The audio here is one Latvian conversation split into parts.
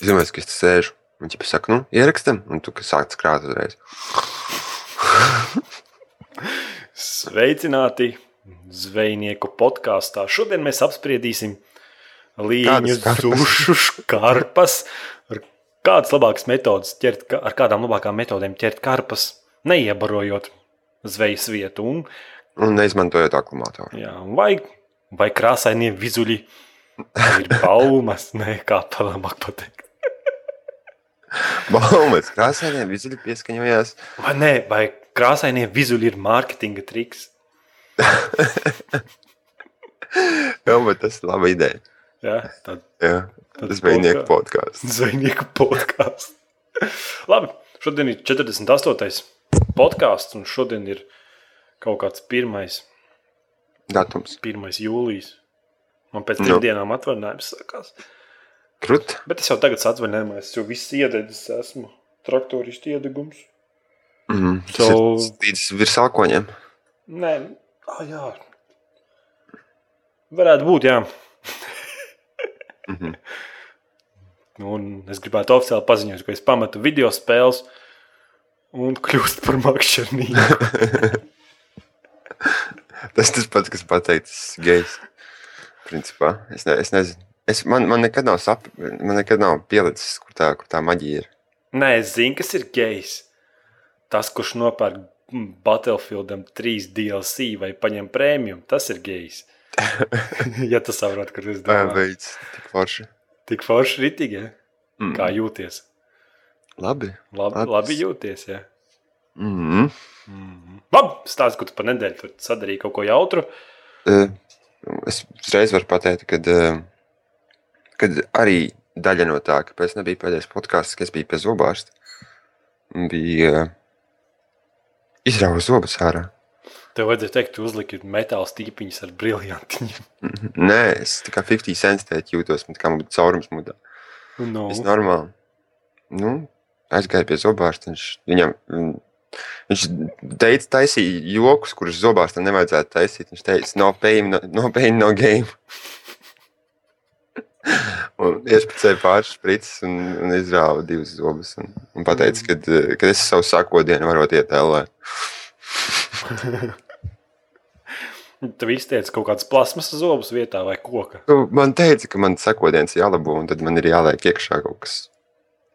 Es domāju, ka es te sēžu. Un viņi saka, nu, ierakstam, un tu sāc krāt uzreiz. Sveicināti zvejnieku podkāstā. Šodien mēs apspriedīsim karpas? dušu karpas. Ar kādas labākas metodas ķert, ar kādām labākām metodēm ķert karpas, neiebarojot zvejas vietu. Un, Un neizmantojot akumulātoru. jā, vai, vai krāsainie vizuļi ir baumas, ne kā tā labāk pateikt. Baumas krāsainiem vizuļi pieskaņojās. Vai, ne, vai krāsainie vizuļi ir mārketinga triks? Jā, bet tas ir laba ideja. Jā, tad Jā, Tad tas bija nieku podkāsts. Zvejnieku podkāsts. Labi, šodien ir 48. podkāsts, un šodien ir kaut kāds 1. Datums. 1. jūlijas. Man pēc Nu. trim dienām atvaļinājums sākās. Krut. Bet es jau tagad atvaļinājumā, es jau viss iededzis, esmu traktoristu iedegums. Mm, tas So- ir līdz virs alkoņiem. Nē, ah, jā. Varētu būt, jā. Mhm. Un es gribētu oficiāli paziņot, ka es pametu video spēles un kļūstu par makšķernieku. Tas tas pats, kas pateikts gejs. Principā. Es, ne, es nezinu. Es, man, man nekad nav sap, man nekad nav pielicis, kur tā, kur tā maģija ir. Nē, es zinu, kas ir gejs. Tas, kurš nopērk Battlefieldam 3 DLC vai paņem prēmiju, tas ir gejs. ja tas saprot, kur es Tā domāju. veids, tik forši. Tik forši ritīgi, ja? Mm. kā jūties. Labi. Labi, Labs. labi jūties, ja. Mm. Mm. Labi, stāsti, ko tu pa nedēļu tur sadarīji kaut ko jautru. Uh, es uzreiz varu pateikt, ka uh, kad arī daļa no tā, kāpēc nebija pēdējais podkāsts, kas bija pie zobārsta, bija uh, izrauga zobus ārā. Tev vajadzēja teikt, tu uzliki metāla stīpiņas ar briljantiņiem. Nē, es tā kā 50 cents teikt, jūtos, man kā man būtu caurums mutā. No. Tas normāli. Nu, aizgāju pie zobārsta. Viņš, viņam, mm, viņš teica, taisīja joks, kurus zobārstam nevajadzētu taisīt. Viņš teica, no pain, no, no, pain, no game. Un iespēcēja pāris sprites un, un izrāva divas zobus. Un, un pateica, ka, ka es savu sakodienu varot iet ellē. Tev izteica kaut kādas plasmas zobus vietā vai koka. Nu, Man teica, ka man sakodiens jālabo, un tad man ir jāliek iekšā kaut kas.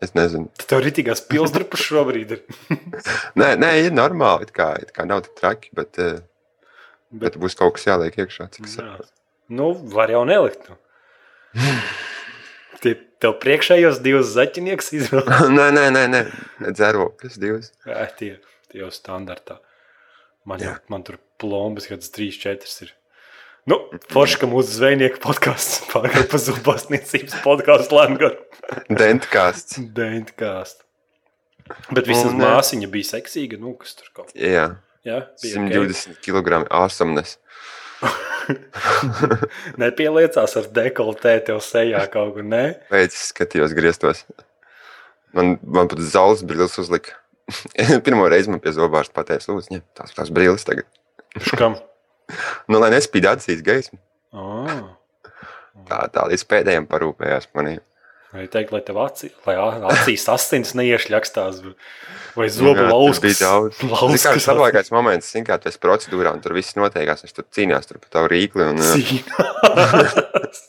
Es nezinu. Tad tev ritīgās pilsdrupas šobrīd ir. Nē, nē ir normāli. It kā, it kā nav tik traki, bet, eh, Bet, bet būs kaut kas jāliek iekšā. Cik jā. Nu, var jau nelikt. Nu. Tie tev priekšējos divus zaķinieks izvēlēt. nē, nē, nē, nē. dzērokļus divus. Jā, tie, tie jau standartā. Man, jau, Jā. man tur plombas, kad 3, 4 ir. Nu, forši, ka mūsu zvejnieku podkāsts pārgāja pa zubastniecības podkāstu lēmgaru. Dentkāsts. Dēļkāst. Bet vismaz Un, eh, māsiņa bija seksīga. Nu, kas tur kaut Jā, Jā, ok. 120 kg āsamnes. Nepieliecās ar dekoltē tev sejā kaut kur. Nē, Pēc skatījos griestos. Man, man pat zaules brilles uzlika. Pirmo reizi man pie zobārsta pateica, lūdzu, ņem tās, tās brilles tagad. škam. Nu, lai nespīd acīs gaismu. Oh. Tā, tā līdz pēdējiem parūpējās manī. Vai teikt, lai tev acī, lai acīs asins neiešļakstās, vai zobu Jā, tur lauskas. Tas ir labākais moments, zin, kā tas procedūrā, un tur viss noteikās. Viņš tur cīnījās tur par tavu rīkli. Un, Cīnās.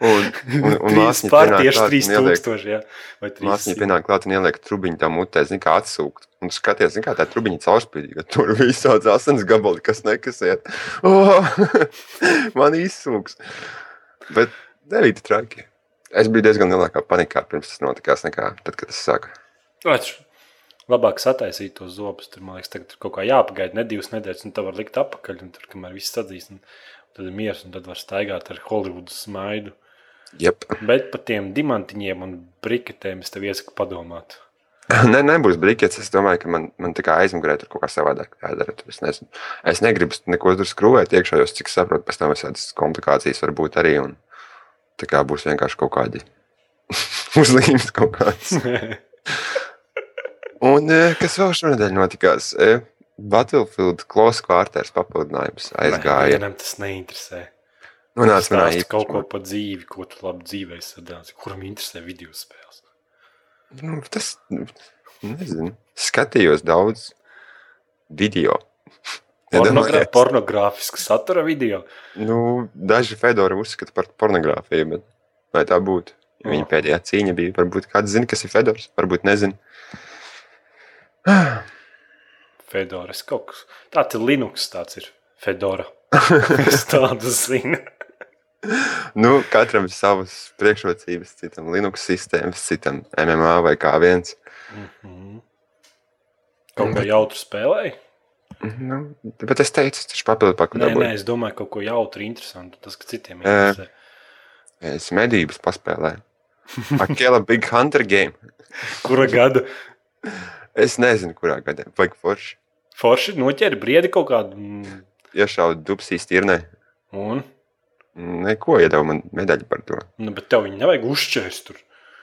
un, un, un pār pienāk klāt un ieliek- 3000, jā. Vai Māsņa 300. pienāk klāt un ieliek trubiņu tā mutē, zin, kā atsūkt. Un tu skaties, zin, kā tā trubiņa caurspīdīga. Tur viss tāds asins gabali, kas nekasiet. Oh, man izsūks. Bet nebija traki. Es biju diezgan lielākā panikā pirms tas notikās, nekā tad, kad tas sāka. Taču Labāk sataisīt tos zobus. Tur, man liekas, tagad kaut kā jāpagaida ne divas nedēļas, un tā var likt apakaļ. Un tur, kamēr viss sadzīs, un tad ir miers, un tad var staigāt ar Holivudas smaidu. Jep. Bet par tiem diamantiņiem un briketēm es tev iesaku padomāt. Nē, nebūs brīvības. Es domāju, ka man, man tā kā aizmugurē tur kaut kā savādāk jādara. Tur Es, nezinu. es negribu neko tur skrūvēt iekšā, jo, cik saprotu, pēc tam visādas komplikācijas var būt arī. Un, tā kā būs vienkārši kaut kādi uzlīmes kaut kāds. Un eh, kas vēl šonadēļ notikās? Eh, Battlefield Close Quarters papildinājums aizgāja. Vienam tas neinteresē. Nonāca manā Stāsti kaut ko par dzīvi, ko tu labi dzīvē sadāsi, kuram interesē video spēles. Nu, tas, nu, nezinu, skatījos daudz video. Pornogra pornogrāfiska satura video. Nu, daži Fedori uzskata par pornogrāfiju, bet vai tā būtu? Ja Viņa Oh. pēdējā cīņa bija. Varbūt kāds zina, kas ir Fedors, varbūt nezina. Fedoras kaut kas. Tāds ir Linux, tāds ir Fedora. es tādu zinu. Nu, katram ir savas priekšrocības, citam Linux sistēmas, citam MMA vai kā viens. Mhm. Kaut ko jautru spēlēji? Nu, bet es teicu, tas ir papildu Nē, pakāpienu. nē, es domāju, kaut ko jautru, interesantu. Tas, ka citiem interesē. Es medības paspēlēju. Akela Big Hunter game. Kura gada Es nezinu, kurā gadā. Vajag forši. forši noķēra briedi kaut kādu. mm, Iešauju dubsīs tirnē. Un, Neko iedeva man medaļu par to. nu, bet tev viņu nevajag uzšķēst tur.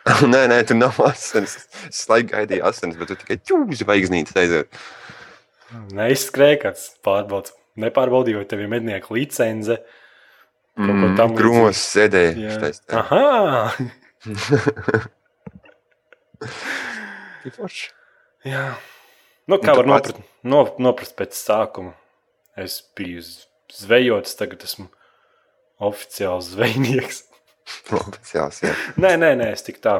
nē, nē, tur nav asins. Es laiku gaidīju asins, bet tu tikai ķūzi zvaigznītes aiziet. Neizskrēja kāds pārbauds. Nepārbaudīju, vai tev ir mednieka licence. Ko tam. Krūmos sēdēja. Aha! Jā. Nu, kā var noprast, no, noprast pēc sākuma? Es biju zvejots, tagad esmu oficiāls zvejnieks. Oficiāls, jā. Nē, nē, nē, es tik tā.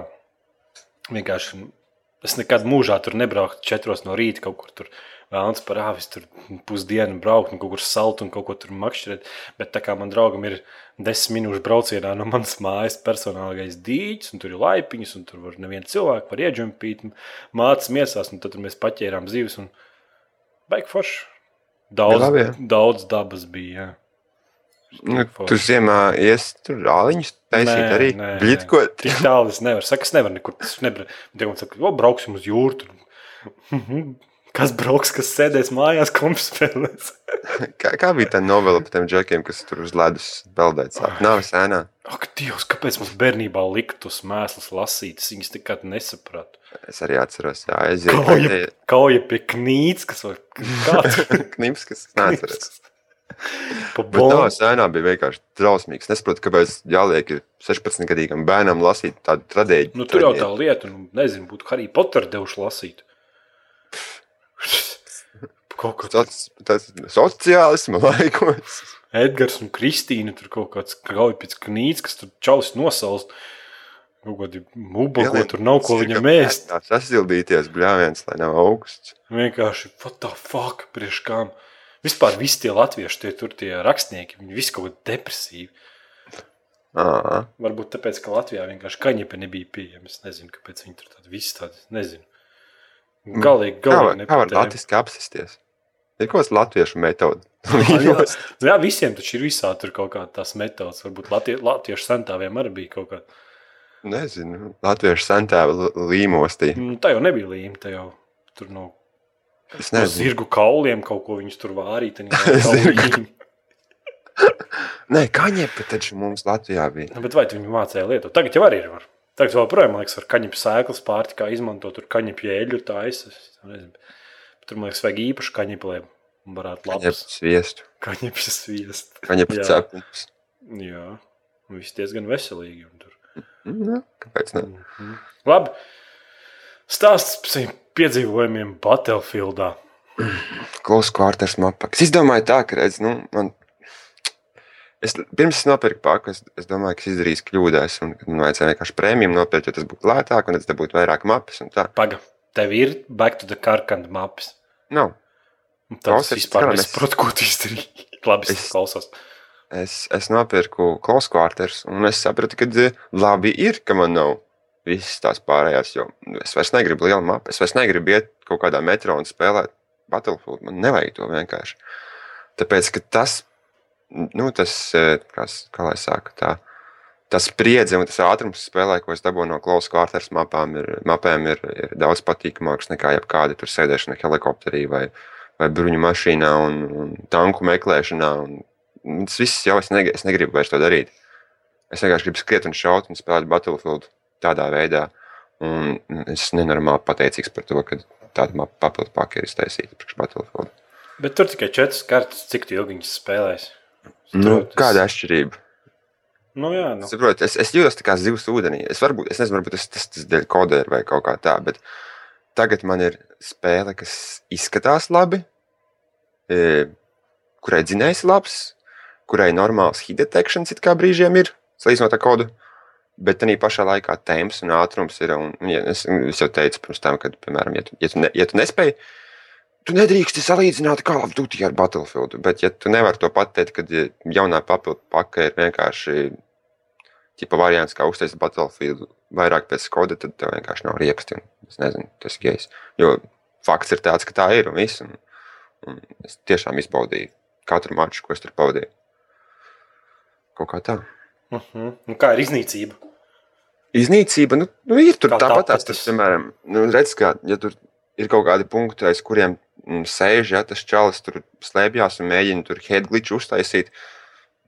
Vienkārši es nekad mūžā tur nebrauktu četros no rīta kaut kur tur. Vēlams par āvis tur pusdienu braukt, un kaut kur salt un kaut ko tur makšķerēt. Bet tā kā man draugam ir desmit minūšu braucienā no manas mājas personālais dīķis, un tur ir laipiņas, un tur var nevienu cilvēku var iedžempīt, un mācas miesās, un tad mēs paķērām zivis, un baigi forši. Daudz, labi, jā. daudz dabas bija, jā. Nu, tu ziemā ies tur āliņus taisīt Nē, arī. nē, Bļitkot. Tik tālu es nevaru. Saka, es nevaru nekur. Es nevaru. Man saka, o, brauksim uz jūru. Tur. Kas brauks, kas sēdēs mājās, kompspēlēs? Kā, kā bija tā novela par tiem džekiem, kas tur uz ledus peldēt? sāk? Nav sēnā. Ak, Dievs, kāpēc mums bērnībā lika tos mēslus lasīt? Es viņus nekad nesapratu. Es arī atceros, jā, aiziet. Kauja, kauja pie knīts, kas var kāds Knips, kas neatceras. Bombu. sēnā bija vienkārši drausmīgs. Nesaprotu, kāpēc jāliek ir 16 gadīgam bērnam lasīt tādu tradēģiju. Nu, tur jau tā lieta, nu, nezinu, būtu Harry Potter devuši lasīt. Kaut kā Tas, tas sociālisma laikos. Edgars un Kristīna tur kaut kāds kauja pēc knīts, kas tur čalis nosalst. Kaut kādi mubago, tur nav ko viņam ēst. Tā sasildīties bļāviens, lai nav augsts. Vienkārši, what the fuck, priekš kām. Vispār visi tie latvieši, tie tur tie rakstnieki, viņi visi kaut kādi depresīvi. Ā, Varbūt tāpēc, ka Latvijā vienkārši kaņepe nebija pieejama. Es nezinu, kāpēc viņi tur tādi visi tādi, nezinu. Galīgi, Kā, var- galīgi kā var nepatēma. latviski apsisties? Ir kaut kāds latviešu metode. jā. Jā, visiem taču ir visādi tur kaut kāda tās metodas. Varbūt latvie, latviešu centāviem arī bija kaut kāda. Nezinu, latviešu sentēva līmostī. Nu, tā jau nebija līnija, tā jau tur no, Es no zirgu kauliem kaut ko viņus tur. Zirgu. Nē, kaņepe taču mums Latvijā bija. Nu, bet vai tu viņu mācīja lietot? Tagad jau arī ir. Var. Tagad joprojām, man liekas, ar kaņepju sēklas pārtikā izmantot tur kaņepju eļļu taisa. es nezinu. Tur, man liekas, vajag īpaši kaņepi, lai varētu Kaņepe labs sviestu, kaņepju sviest. kaņepe Jā. cepums. Jā, un viss diezgan veselīgi. un Tur. Nu, kāpēc ne? Mhm. Labi. Stāsts par saviem piedzīvojumiem Battlefieldā. Klausu kvārters mapā. Es izdomāju tā, ka, redz, nu, man. Es, pirms es nopirku paku, es, es domāju, ka es izdarīju kļūdas, man vajadzēja vienkārši prēmiju nopirkt, jo tas būtu lētāk, un tad es dabūtu vairāk mapas. un tā. Paga, tev ir back to the carkand maps. Nav. Un Tad es vispār nesaprotu, ko tu izdarīji. Labi, es, klausos. Es, es nopirku klausu kvārters, un es sapratu, ka eh, labi ir, ka man nav visas tās pārējās, jo es vairs negribu lielu mapu. Es vairs negribu iet kaut kādā metro un spēlēt Battlefield. Man nevajag to vienkārši. Tāpēc, ka tas, nu, tas, eh, kas, kā lai saka, tā, tas spriedzi un tas ātrums spēlē, ko es dabūju no klausu kvārters mapām, ir, mapēm ir, ir daudz patīkamāks nekā jebkāda tur sēdēšana helikopterī vai, vai bruņu mašīnā un, un tanku meklēšanā. Un, un tas viss jau es, neg es negribu vairs to darīt. Es vienkārši gribu skriet un šaut un spēlēt Battlefield tādā veidā. Un es nenormāli pateicīgs par to, ka tāda papildu paka ir iztaisīta priekš Battlefield. Bet tur tikai četras kartes, cik tu ilgi viņas spēlēs. Nu, tas- kāda atšķirība? Nu, jā, nu. Saprot, es, es jūtos kā zivs ūdenī. Es, varbūt, es nezinu, varbūt tas, tas, tas dēļ kodēra vai kaut kā tā, bet tagad man ir spēle, kas izskatās labi, e, kurai dzinējs labs, kurai normāls hit detektions it kā brīžiem ir, salīdzinot ar kodu. Bet tā pašā laikā temps un ātrums ir. Un, ja, es, es jau teicu pirms tam, ka, piemēram, ja tu, ja tu, ne, ja tu nespēji, tu nedrīksti salīdzināt Call of Duty ar Battlefield. Bet, ja tu nevari to pateikt, kad jaunā papildu paka ir vienkārši tipa variants, kā uztaisīt Battlefield vairāk pēc koda, tad tev vienkārši nav rieksti. Es nezinu, tas ir gejs. Jo fakts ir tāds, ka tā ir un viss. Un, un es tiešām izbaudīju katru maču, ko es tur pavadīju. Kaut kā tā. Uh -huh. nu, kā ir iznīcība? Iznīcība, nu, nu ir tur Kā tāpat, tāpēc tas, piemēram, nu, redz, ka, ja tur ir kaut kādi punkti, aiz kuriem mm, sēž, ja tas čalis tur slēpjas un mēģina tur headglitch uztaisīt,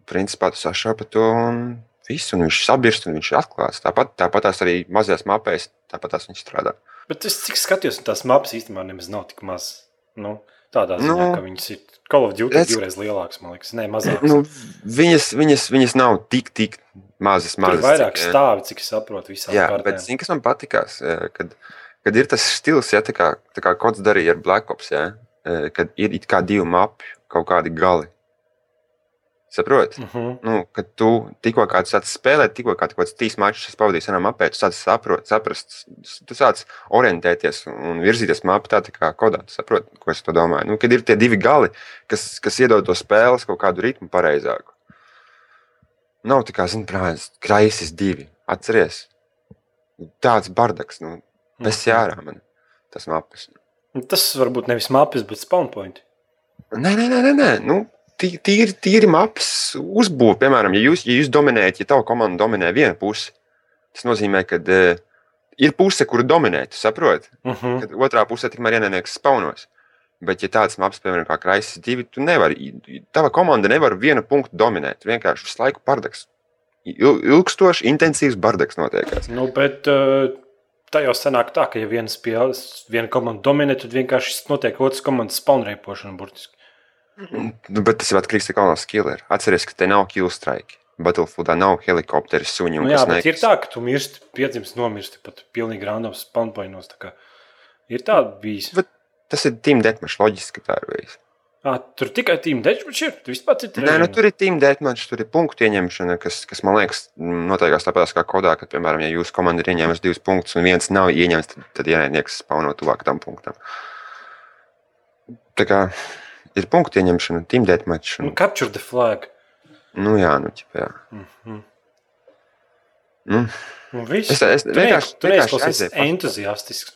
principā tu sašaupa to un viss, un viņš sabirst un viņš ir atklāts. Tāpat, tāpat tās arī mazajās mapēs, tāpat tās viņš strādā. Bet es cik skatījos, un tās mapas īstenībā nemaz nav tik maz. Nu, tādā ziņā, Nu, ka viņas ir Call of Duty redz- divreiz lielākas, man liekas, ne mazākas. Nu, viņas, viņas, viņas nav tik, tik mazas, Tur mazas. vairāk cik, eh, stāvi, cik es saprotu, visām Jā, kārtām. bet zini, kas man patīkās, eh, kad, kad ir tas stils, ja, tā kā, tā kā kods darīja ar Black Ops, ja, eh, kad ir it kā divi mapi, kaut kādi gali. Saproti? Uh -huh. Nu, kad tu tikko kā tu sāc spēlēt, tikko kā kaut kāds trīs mačus pavadīji senā mapē, tu sāc saprot, saprast, tu sāc orientēties un virzīties mapā tā, tā kā kodā. Tu saproti, ko es to domāju. Nu, kad ir tie divi gali, kas, kas iedod to spēles kaut kādu ritmu pareizāku. Nav tā kā, zini, prāts, kraisis divi. Atceries, tāds bardaks, nu, tas jārā man, tas mapas. Tas varbūt nevis mapas, bet spawn point. Nē, nē, nē, nē, nē. Nu, tīri, tīri maps uzbūve. Piemēram, ja jūs, ja jūs dominējat, ja tava komanda dominē vienu pusi, tas nozīmē, ka uh, ir puse, kuru dominē, tu saproti. Uh -huh. Kad otrā pusē tikmēr ienaidnieks spaunos. Bet, ja tāds maps, piemēram, kā Kraisis 2, tu nevari, tava komanda nevar vienu punktu dominēt. Vienkārši visu laiku bardaks. Il, ilgstoši, intensīvs bardaks notiekās. Nu, bet uh, tā jau sanāk tā, ka ja viena spēle, viena komanda dominē, tad vienkārši notiek otras komandas spawn reipošana burtiski. Nu, bet tas ir atkarīgs no galvenā skillera. Atcerieties, ka te nav kill strike. Battlefieldā nav helikopteri, suņi un Nu, jā, kas bet ir tā, ka tu mirsti, piedzimst, nomirsti pat pilnīgi random spawn pointos. tā Ir tā bijis. Bet Tas ir Team Deathmatch, loģiski, tā ir bijis. À, tur tikai tīm dečmačs ir. Tu vispār citi Nē, nu, tur ir Team Deathmatch, tur ir punktu ieņemšana, kas, kas man liekas, noteikās tāpat kā kodā, ka, piemēram, ja jūsu komanda ir ieņēmusi divus punktus un viens nav ieņemts, tad, tad ienaidnieks spauno tuvāk tam punktam. Tā kā ir punktu ieņemšana, Deathmatch. Nu, Un, capture the flag. nu, jā, nu, ķip, jā. Mhm. Nu, Nu, viss. Es- es Tu vienkārši- tu vienkārši aizēju entuziastisks.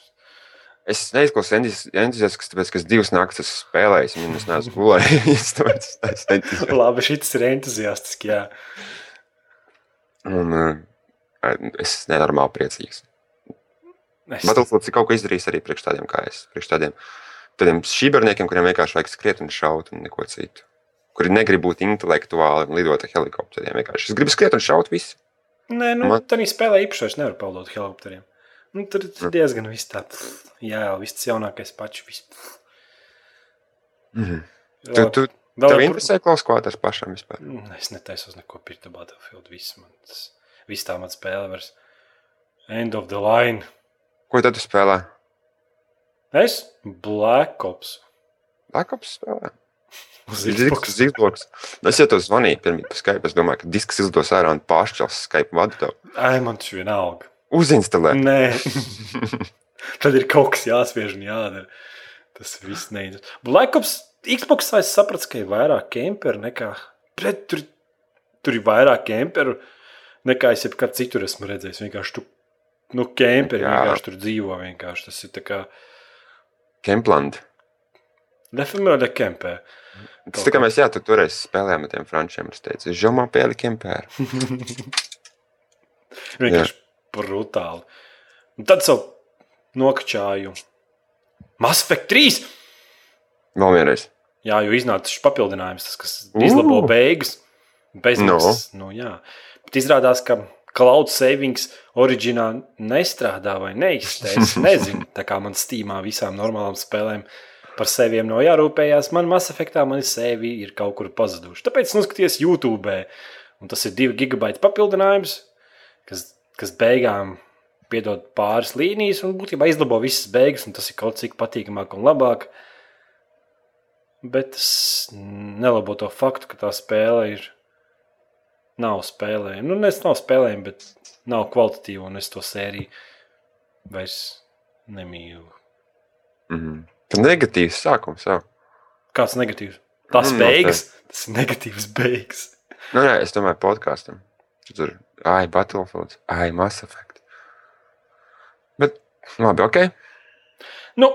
es neizklausos entuziastisks, tāpēc, ka es divas naktas esmu spēlējis, un es neesmu gulējis. Labi, šis ir entuziastisks. Jā. Un, uh, es esmu nenormāli priecīgs. Es, Battlefields ir kaut ko izdarījis arī priekš tādiem kā es. Priekš tādiem, tādiem šīberniekiem, kuriem vienkārši vajag skriet un šaut un neko citu. Kuri negrib būt intelektuāli un lidot ar helikopteriem. Vienkārši es gribu skriet un šaut visu. Nē, nu, Man- tā spēlē īpaši nevar pildot helikopteriem. Nu, tur Mm. ir diezgan viss tā. pff, Jā, viss tas jaunākais pačs. Viss. Mhm. Vēl- Tu, tu, vēl tev interesē klausīt, ko tas pašam vispār? Mm, Es netaisos neko pirkt Battlefield. Viss, man, tas, viss tā man spēlē vairs. End of the line. Ko tad tu spēlē? Es Black Ops. Blakops spēlē. Uz Disks, Xbox. Xbox. Es jau to zvanīju pirmie pa Skype. Es domāju, ka disks izdos ārā un pāršķels Skype vadu tev. Ai, man tas vienalga. Uzinstalē. Nē, tad ir kaut kas jāspiež un jādara. Tas viss neiet. Black Ops, Xbox es sapratu, ka ir vairāk kemperu nekā. Pret, tur, tur ir vairāk kemperu nekā es jebkad citur esmu redzējis. Vienkārši tu, nu, kemperi Jā. vienkārši tur dzīvo. Vienkārši. Tas ir tā kā Kempland. nefamiliar kempē. Tas tā kā mēs, jā, tu toreiz spēlējām ar tiem frančiem. Es teicu, žomā pēli kempēru. Vienkārši brutāli. Un tad savu nokačāju. Mass Effect 3! Vēl vienreiz. Jā, jo iznāca šis papildinājums, tas, kas izlabo Ū! beigas. Bezmaksas. No. Nu, jā. Bet izrādās, ka cloud savings oriģinā nestrādā vai neizteiks. Es nezinu, tā kā man stīmā visām normālām spēlēm par sevi nav jārūpējās. Man Mass Effectā mani sevi ir kaut kur pazuduši. Tāpēc es noskatījos YouTube Un tas ir 2 gigabaita papildinājums, kas, kas beigām piedod pāris līnijas un būtībā izlabo visas beigas, un tas ir kaut cik patīkamāk un labāk. Bet tas nelabo to faktu, ka tā spēle ir. Nav spēlējama. Nu, es nav spēlējama, bet nav kvalitatīva, un es to sēriju vairs nemīlu. Mm -hmm. Negatīvs sākums jau. Kāds negatīvs? Tas Nu, beigas, tas ir negatīvs beigas. Nu, nē, es domāju, podkāstam. Tur ai, Battlefield, ai, Mass Effect. Bet, labi, ok. Nu,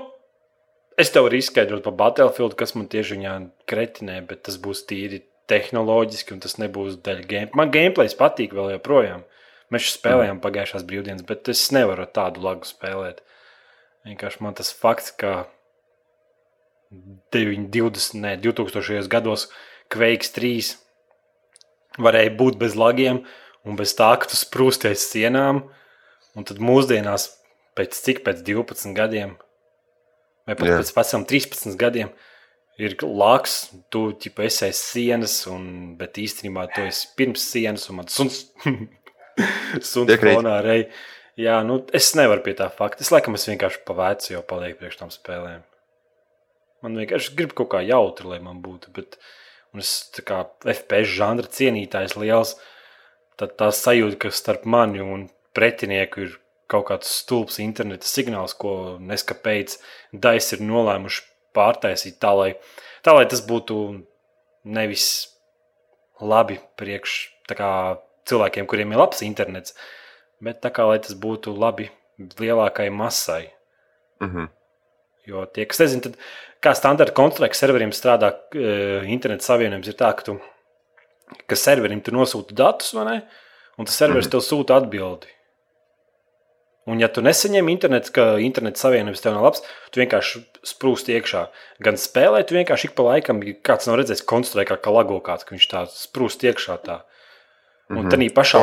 es tev varu izskaidrot par Battlefield, kas man tieši viņā kretinē, bet tas būs tīri tehnoloģiski, un tas nebūs daļa game. Man gameplays patīk vēl joprojām. Mēs spēlējām pagājušās brīvdienas, bet es nevaru ar tādu lagu spēlēt. Vienkārši man tas fakts, ka 9, 20, ne, 2000. gados Kveiks 3 varēja būt bez lagiem un bez tā, ka tu sprūsties sienām, un tad mūsdienās pēc cik pēc 12 gadiem, vai pat Jā. pēc pēc 13 gadiem, ir laks, tu ķipa, esi aiz sienas, un, bet īstenībā tu esi pirms sienas, un man suns, suns fonā rei. Jā, nu, es nevaru pie tā fakta. Es laikam es vienkārši pavēcu jau palieku priekš tam spēlēm. Man vienkārši grib kaut kā jautri, lai man būtu. Bet, un es tā kā FPS žanra cienītājs liels, tad tā sajūta, ka starp mani un pretinieku ir kaut kāds stulbs interneta signāls, ko neskapēc Dais ir nolēmuši pārtaisīt tā, lai, tā, lai tas būtu nevis labi priekš tā kā, cilvēkiem, kuriem ir labs internets, bet tā kā lai tas būtu labi lielākai masai. Mm -hmm. Jo tie, kas nezina, tad kā standarta konstrukta serveriem strādā e, interneta savienojums, ir tā, ka, tu, ka serverim tu nosūti datus, vai ne? Un tas serveris mm -hmm. tev sūta atbildi. Un, ja tu nesaņem internetu, ka interneta savienojums tev nav labs, tu vienkārši sprūsti iekšā. Gan spēlē, tu vienkārši ik pa laikam, kāds nav redzējis, konstruē kā, kā lago kāds, ka viņš tā sprūst iekšā. Tā. Un mm -hmm. tad pašā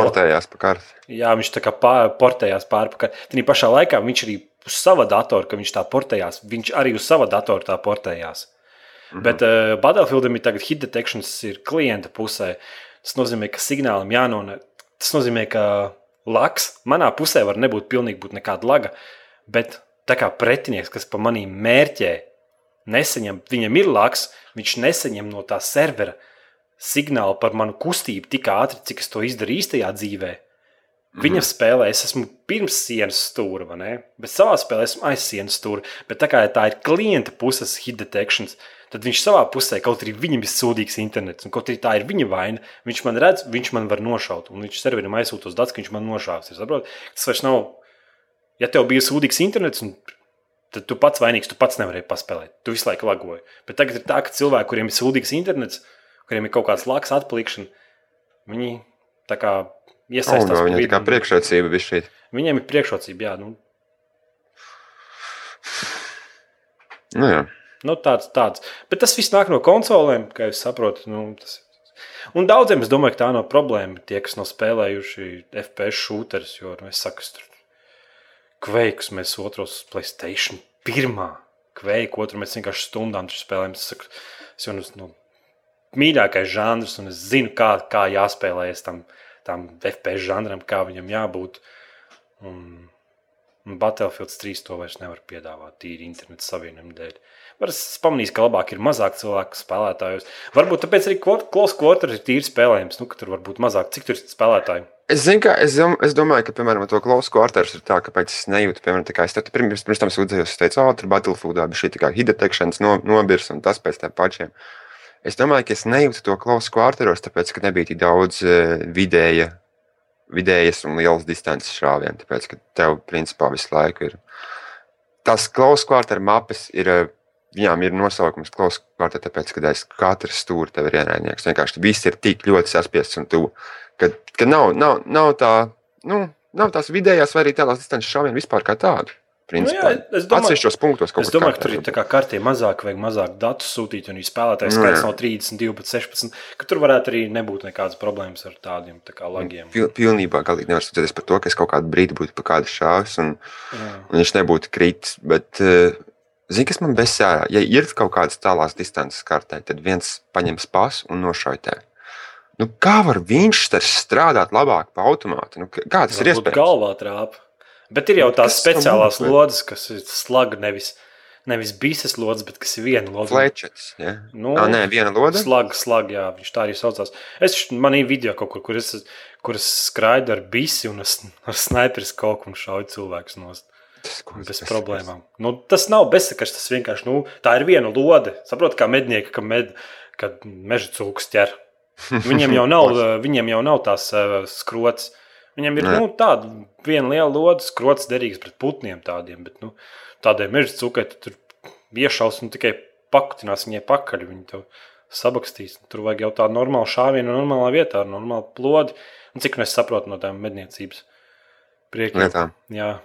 karti. Jā, viņš tā kā pār, portējās pārpakaļ. Tad pašā laikā viņš arī uz sava datora, ka viņš tā portējās, viņš arī uz sava datora tā portējās. Mm -hmm. Bet uh, Battlefieldam ir tagad hit detections ir klienta pusē. Tas nozīmē, ka signālam jānonāk. Tas nozīmē, ka laks manā pusē var nebūt pilnīgi būt nekāda laga, bet tā kā pretinieks, kas pa manīm mērķē, nesaņem, viņam ir laks, viņš nesaņem no tā servera signālu par manu kustību tik ātri, cik es to izdarīju īstajā dzīvē. Viņa spēlē, es esmu pirms sienas stūra, vai ne? Bet savā spēlē esmu aiz sienas stūra. Bet tā kā tā ir klienta puses hit detections, tad viņš savā pusē, kaut arī viņam ir sūdīgs internets, un kaut arī tā ir viņa vaina, viņš man redz, viņš man var nošaut. Un viņš serverim aizsūta uz datus, ka viņš man nošāvis. Ir? Tas vairs nav. Ja tev bija sūdīgs internets, un tad tu pats vainīgs, tu pats nevarēji paspēlēt. Tu visu laiku lagoji. Bet tagad ir tā, ka cilvēki, kuriem ir sūdīgs internets, kuriem ir kaut kāds laks atpalikšana, viņi tā kā Oh, iesaistās. no, pa tā kā vidu. priekšrocība bija šī. Viņiem ir priekšrocība, jā. Nu, Nu, jā. Nu, tāds, tāds. Bet tas viss nāk no konsolēm, kā jūs saprotat. Nu, tas... Un daudziem es domāju, ka tā nav problēma. Tie, kas nav spēlējuši FPS šūterus, jo nu, es saku, kveikus mēs otros Playstation pirmā. Kveiku otru mēs vienkārši stundām spēlējam. Es saku, es jau nu, mīļākais žanrs, un es zinu, kā, kā jāspēlējas tam, tam FPS žanram, kā viņam jābūt. Un, un Battlefield 3 to vairs nevar piedāvāt tīri interneta savienojumu dēļ. Var es pamanīju, ka labāk ir mazāk cilvēku spēlētājos. Varbūt tāpēc arī Close Quarter ir tīri spēlējams, nu, tur var būt mazāk. Cik tur ir spēlētāji? Es, zinu, ka, es, dom, es domāju, ka, piemēram, to klausu kvartāls ir tā, ka es nejūtu, piemēram, tā kā es te pirms, pirms tam sūdzējos, es teicu, oh, tur Battlefieldā bija šī tā kā hit detections no, nobirs un tas pēc tam pašiem. Es domāju, ka es nejūtu to klausu kvartālos, tāpēc, ka nebija tik daudz uh, vidēja, vidējas un lielas distances šāvienu, tāpēc, ka tev, principā, visu laiku ir. Tās klausu kvartāla mapes ir, uh, viņām ir nosaukums klausu kvartāla, tāpēc, ka aiz katra stūra tev ir ienaidnieks. Vienkārši viss ir tik ļoti saspiests un tuvu ka, ka nav, nav, nav, tā, nu, nav tās vidējās vai arī tālās distances šāvienu vispār kā tādu. Principā, Nu es Atsevišķos punktos kaut Es kur domāju, ka tur kārtē. ir tā kā kartē mazāk, vajag mazāk datu sūtīt, un spēlētājs Nu, skaits nav 32, bet 16, ka tur varētu arī nebūt nekādas problēmas ar tādiem tā kā lagiem. Pil, pilnībā galīgi nevar sūdzēties par to, ka es kaut kādu brīdi būtu pa kādu šāvis un, Jā. un viņš nebūtu kritis. Bet, uh, zini, kas man besērā? Ja ir kaut kādas tālās distances kartē, tad viens paņems pasu un nošautē. Nu, kā var viņš strādāt labāk pa automātu? Nu, kā tas ir Varbūt iespējams? galvā trāpa. Bet ir jau tās Kas tam speciālās lodes, kas ir slaga nevis, nevis bises lodes, bet kas ir viena lode. Flečets. Ja? Nu, Nu, nē, viena lode. Slaga, slaga, jā, viņš tā arī saucās. Es manī video kaut kur, kur es, kur es skraidu ar bisi un es, ar snaiperis kaut ko un šauju cilvēkus nost. Tas, Bez tas- problēmām. Nu, tas nav bezsakaļs, tas vienkārši nu, tā ir viena lode. Saprotu, kā mednieki, ka med, kad meža cūks ķer. Viņiem jau nav, viņiem jau nav tās uh, skrots. Viņiem ir Nē. nu, tāda viena liela lode, skrots derīgs pret putniem tādiem. Bet, nu, tādai meža cūkai tu tur iešaus un tikai pakutinās viņai pakaļ. Viņi to sabakstīs. Tur vajag jau tādu normālu šāvienu, normālā vietā, ar normālu plodi. Un cik nu es saprotu no tām medniecības priekiem. Lietām. Jā.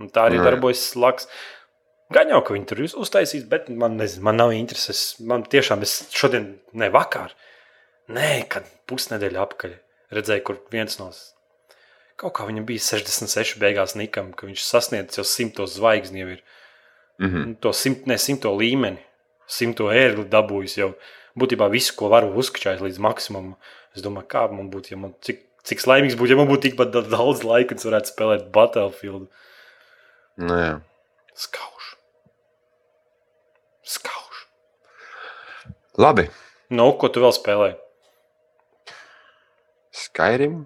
Un tā arī jā. darbojas slaks. Gan jau, ka viņi tur uz- uztaisīs, bet man, nezinu, man nav intereses. Man tiešām, es šodien, ne vakar, nē, kad pusnedēļa apakaļ redzēju, kur viens no kaut kā viņam bija 66 beigās nikam, ka viņš sasniedz jau simtos zvaigzni jau ir. Mhm. Nu, To simt, ne simto līmeni, simto ērgli dabūjis jau. Būtībā visu, ko varu uzskačāt līdz maksimumam. Es domāju, kā man būtu, ja man cik, cik laimīgs būtu, ja man būtu tikpat da- daudz laika, un es varētu spēlēt Battlefield. Nu, jā. Skauž. Skauž. Labi. Nu, ko tu vēl spēlē? Skyrim,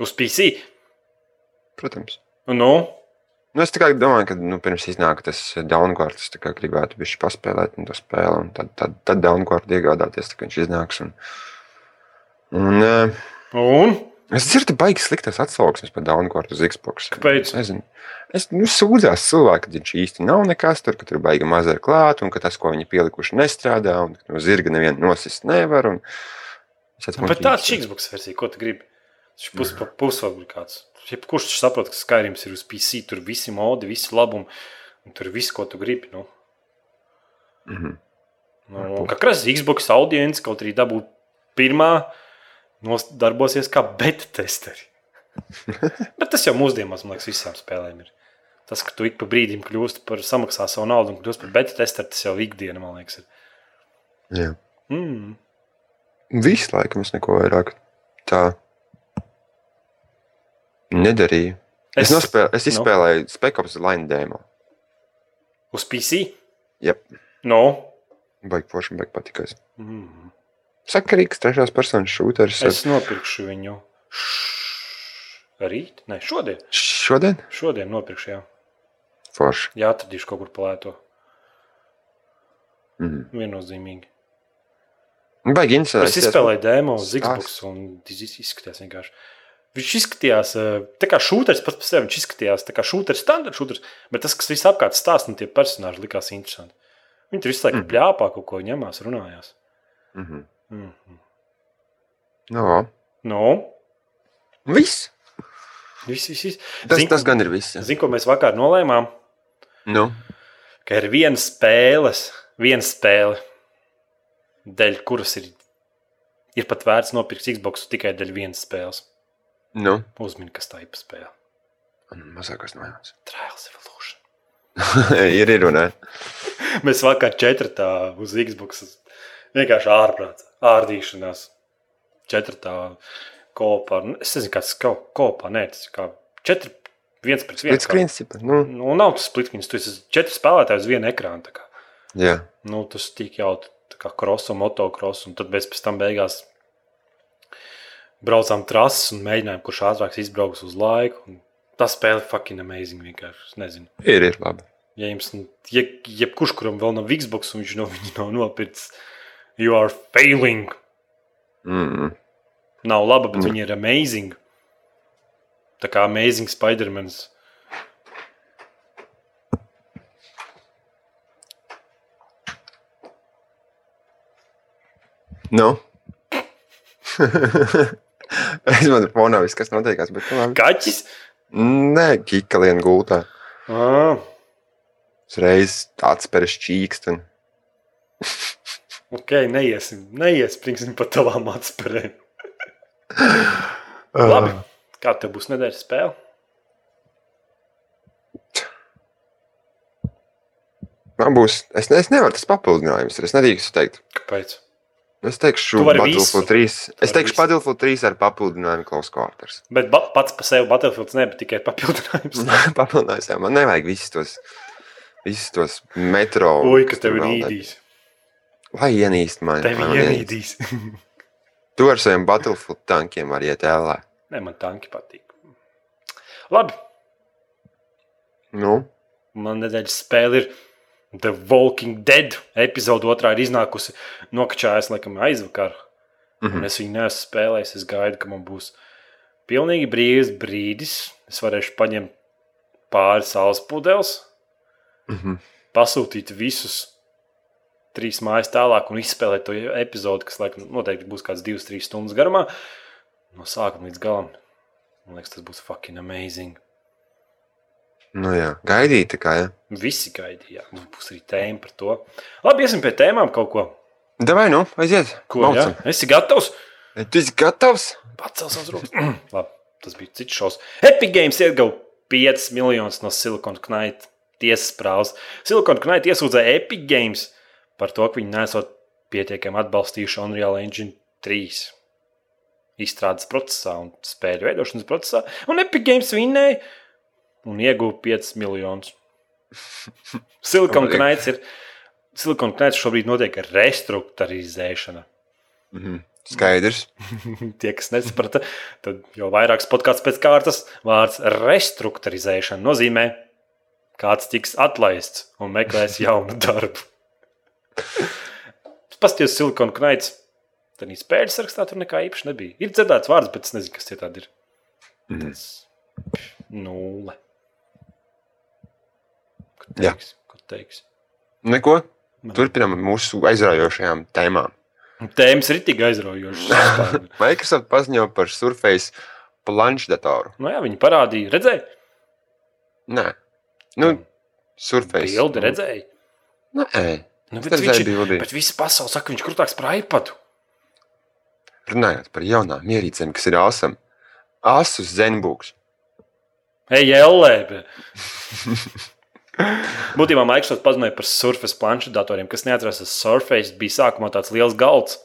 Uz PC. protams. Nu, Nu, es tikai domāju, ka nu, pirms iznāk tas downguard, es kā gribētu bišķi paspēlēt un to spēli, un tad, tad, tad downguard iegādāties, tā kā viņš iznāks. Un, un, un? Es dzirdu baigas sliktas atsauksmes par downguard uz Xbox. Kāpēc? Es nezinu. Es nu, sūdzās cilvēki, ka viņš īsti nav nekas tur, ka tur baigi mazliet klāt, un ka tas, ko viņi pielikuši, nestrādā, un ka no zirga nevienu nosist nevar. Un... Es esmu Bet tāds ir Xbox versija, ko tu gribi? Viņš pus, pa pusfabrikāts. Jebkurš saprot, ka Skyrims ir uz PC, tur visi modi, visi labumi, un tur viss, ko tu gribi. Nu. Mhm. Nu, kā krāsa Xbox audience kaut arī dabūt pirmā, darbosies kā beta testeri. Bet tas jau mūsdienās, man liekas, visām spēlēm ir. Tas, ka tu ik pa brīdim kļūsti par samaksā savu naudu un kļūsti par beta testeru, tas jau ikdiena, man liekas. Ir. Jā. Mm. Visu laiku es neko vairāk tā nedarīju. Es, es, nospēl, es izspēlēju no. Spekops Line demo. Uz PC? Jep. No. Baigi forši, baigi patikās. Mm. Sakarīgs trešās personas šūteris. Es nopirkšu viņu rīt, ne šodien. Šodien? Šodien nopirkšu, jā. Forši. Jā, atradīšu kaut kur palēto. Mm. Viennozīmīgi. Baigi interesanti. Es izspēlēju demo uz. Xbox un izskatījās vienkārši. Viņš izskatījās, eh, tā kā šūteris pats par sevi. Viņš izskatījās tā kā šūteris, standarta šūteris, bet tas, kas viss apkārt stāsta un tie personāļi likās interesanti. Viņi tur visu laiku Mhm. pļāpā, kaut ko ņemās, runājās. Mm -hmm. Mm. no. Nu, Viss. viss, viss. viss. Tas, Zini, tas gan ir viss. jā. Zini, ko mēs vakar nolēmām? Nu. Ka ir viena spēle, viena spēle, dēļ kuras ir, ir pat vērts nopirkt Xbox tikai dēļ vienas spēles. Nu. Uzmini, kas tā ir spēle. Mazākās nojauts. Trials Evolution. ir, ir un nē. Mēs vakar četrtā uz Xbox vienkārši ārprātā, ārdīšanās. Četrtā kopā. Nu, Es nezinu, kāds ir kopā. Nē, tas kā četri, viens pret vienu. Pēc principa. Nu, Nu, nav tas splitkins, tu esi četri spēlētāji uz vienu ekrānu. tā kā. jā. Nu, tas tik jau tā kā kross un motocross, un tad mēs pēc tam beigās braucām trases un mēģinājām, kurš ātrāk izbrauks uz laiku. Un tas spēle fucking amazing vienkārši. Es nezinu. Ir, ir labi. Ja jums, ja, jebkurš, kuram vēl nav Xbox, un viņš no viņa nav nopircis, you are failing. Mm. Nav laba, bet Mm. viņi ir amazing. Tā kā amazing Spider-Man. Nu. es man ir fonā viss, kas notiekās, bet nu, labi. Kaķis? Nē, kikalienu gultā. Ah, Uzreiz atspērs čīkst. Ok, neiesim, neiespringsim pa tavām atspērēm. Labi. Kā tev būs nedēļas spēle? Man būs, es, ne, es nevaru tas papildinājums, ir, es nedrīkstu teikt. Kāpēc? Es teikšu, Battlefield visu. 3. Tu Es teikšu. Battlefield 3 ar papildinājumu Close Quarters. Bet ba pats par sevi Battlefields ne, bet tikai papildinājums. Papildinājums, jā, man nevajag visus tos, visus tos metro. Ui, kas tev vēl ienīdīs. Lai ienīst mani. Tev lai man ienīdīs. Tu ar saviem Battlefield tankiem vari iet ēlē. Nē, man tanki patīk. Labi, Nu, man nedēļas spēle ir The Walking Dead. Epizode otrā ir iznākusi. Nokačājās, laikam, aizvakar. Mhm. Un es viņu neesmu spēlējis. Es gaidu, ka man būs pilnīgi brīvs brīdis. Es varēšu paņemt pāris saules pudeles, mhm. pasūtīt visus trīs mājas tālāk un izspēlēt to epizodi, kas laikam noteikti būs kāds divas, trīs stundas garumā. No sākuma līdz galam. Man liekas, tas būs fucking amazing. nu jā, gaidīt tikai. Ja? Visi gaidīja. Mums būs arī tēma par to. Labi, iesim pie tēmām kaut ko. Davai, nu, aiziet. Ko? Maucam. Esi gatavs? Tu esi gatavs? Pacels savus rokas. Labi, tas bija cits šovs. Epic Games iegūta 5 miljonus no Silicon Knight tiesas prāvas. Silicon Knight iesūdzēja Epic Games par to, ka viņi nesot pietiekami atbalstījuši Unreal Engine 3 izstrādes procesā un spēļu veidošanas procesā. Un Epic Games vinnēja un ieguva 5 miljonus. Silicon Labi. Knights ir. Silicon Knights šobrīd notiek restruktūrizēšana. Mhm. Skaidrs. Tie, kas nesaprata, tad jau vairākas podkāstus pēc kārtas vārds restruktūrizēšana nozīmē, kāds tiks atlaists un meklēs jaunu darbu. Pastāstiet, Silikona Knights. Tad viņa spēļu sarakstā tur nekā īpaši nebija. Ir dzirdēts vārds, bet es nezinu, kas tie tādi ir. Mhm. Tas nulle. Ko Jā. teiks? Ko teiks? Neko. Turpinām mūsu aizraujošajām tēmām. Tēmas ir tik aizraujošas. Microsoft paziņoja par Surface planšdatoru. nu, jā, viņi parādīja, redzēja, Nē, nu, Surface. bildi redzēja. Nē, Nu, bet, viņš, bildi. bet visa pasaule saka, ka viņš krūtāks par iPadu. runājot par jaunām ierīcēm, kas ir asam. Asus Zenbooks. Ej, LE! Būtībā Microsoft paziņoja par Surface planšu datoriem, kas neatcerās, ka Surface bija sākumā tāds liels galds.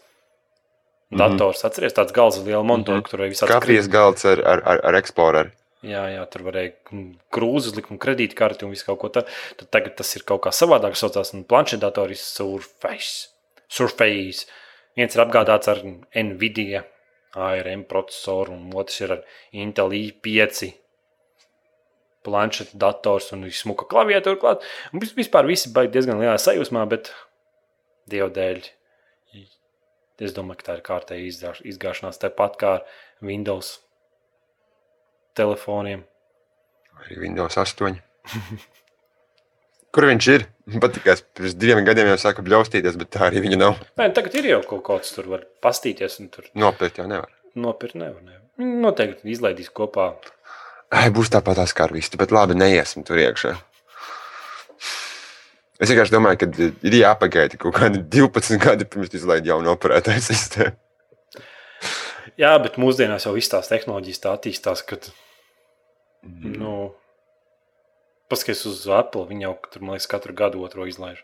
Dators, atcerieties, tāds galds ar lielu monitoru, Mhm. kur bija visādi Kafijas galds ar, ar, ar, ar Explorer. Jā, jā, tur varēja krūzes likt un kredītkarti un visu kaut ko tādu. Tad tagad tas ir kaut kā savādāk saucās. Un planšetdators ir Surface. Surface. Viens ir apgādāts ar Nvidia ARM procesoru, un otrs ir ar Intel i5 planšetdators un smuka klaviatūra klāt. Un vis- vispār visi baigi diezgan lielā sajūsmā, bet dievu dēļ. Es domāju, ka tā ir kārtēja izgāš- izgāšanās tāpat kā ar Windows telefoniem. Arī Windows 8. Kur viņš ir? Patīkās, pirms diviem gadiem jau sāka bļaustīties, bet tā arī viņa nav. Nē, tagad ir jau kaut kāds, tur var pastīties, tur Nopirkt jau nevar. nopirkt nevar. nevar. Noteikti izlaidīs kopā. Ai, būs tāpat tās kā ar visu, bet labi, neiesim tur iekšā. Es vienkārši domāju, ka ir jāpagaida kaut kādi 12 gadi pirms izlaiž jaunu operētāju sistēmu. Jā, bet mūsdienās jau viss tās tehnoloģijas tā attīstās, ka, nu, paskaties uz Apple, viņi jau tur, man liekas, katru gadu otro izlaiž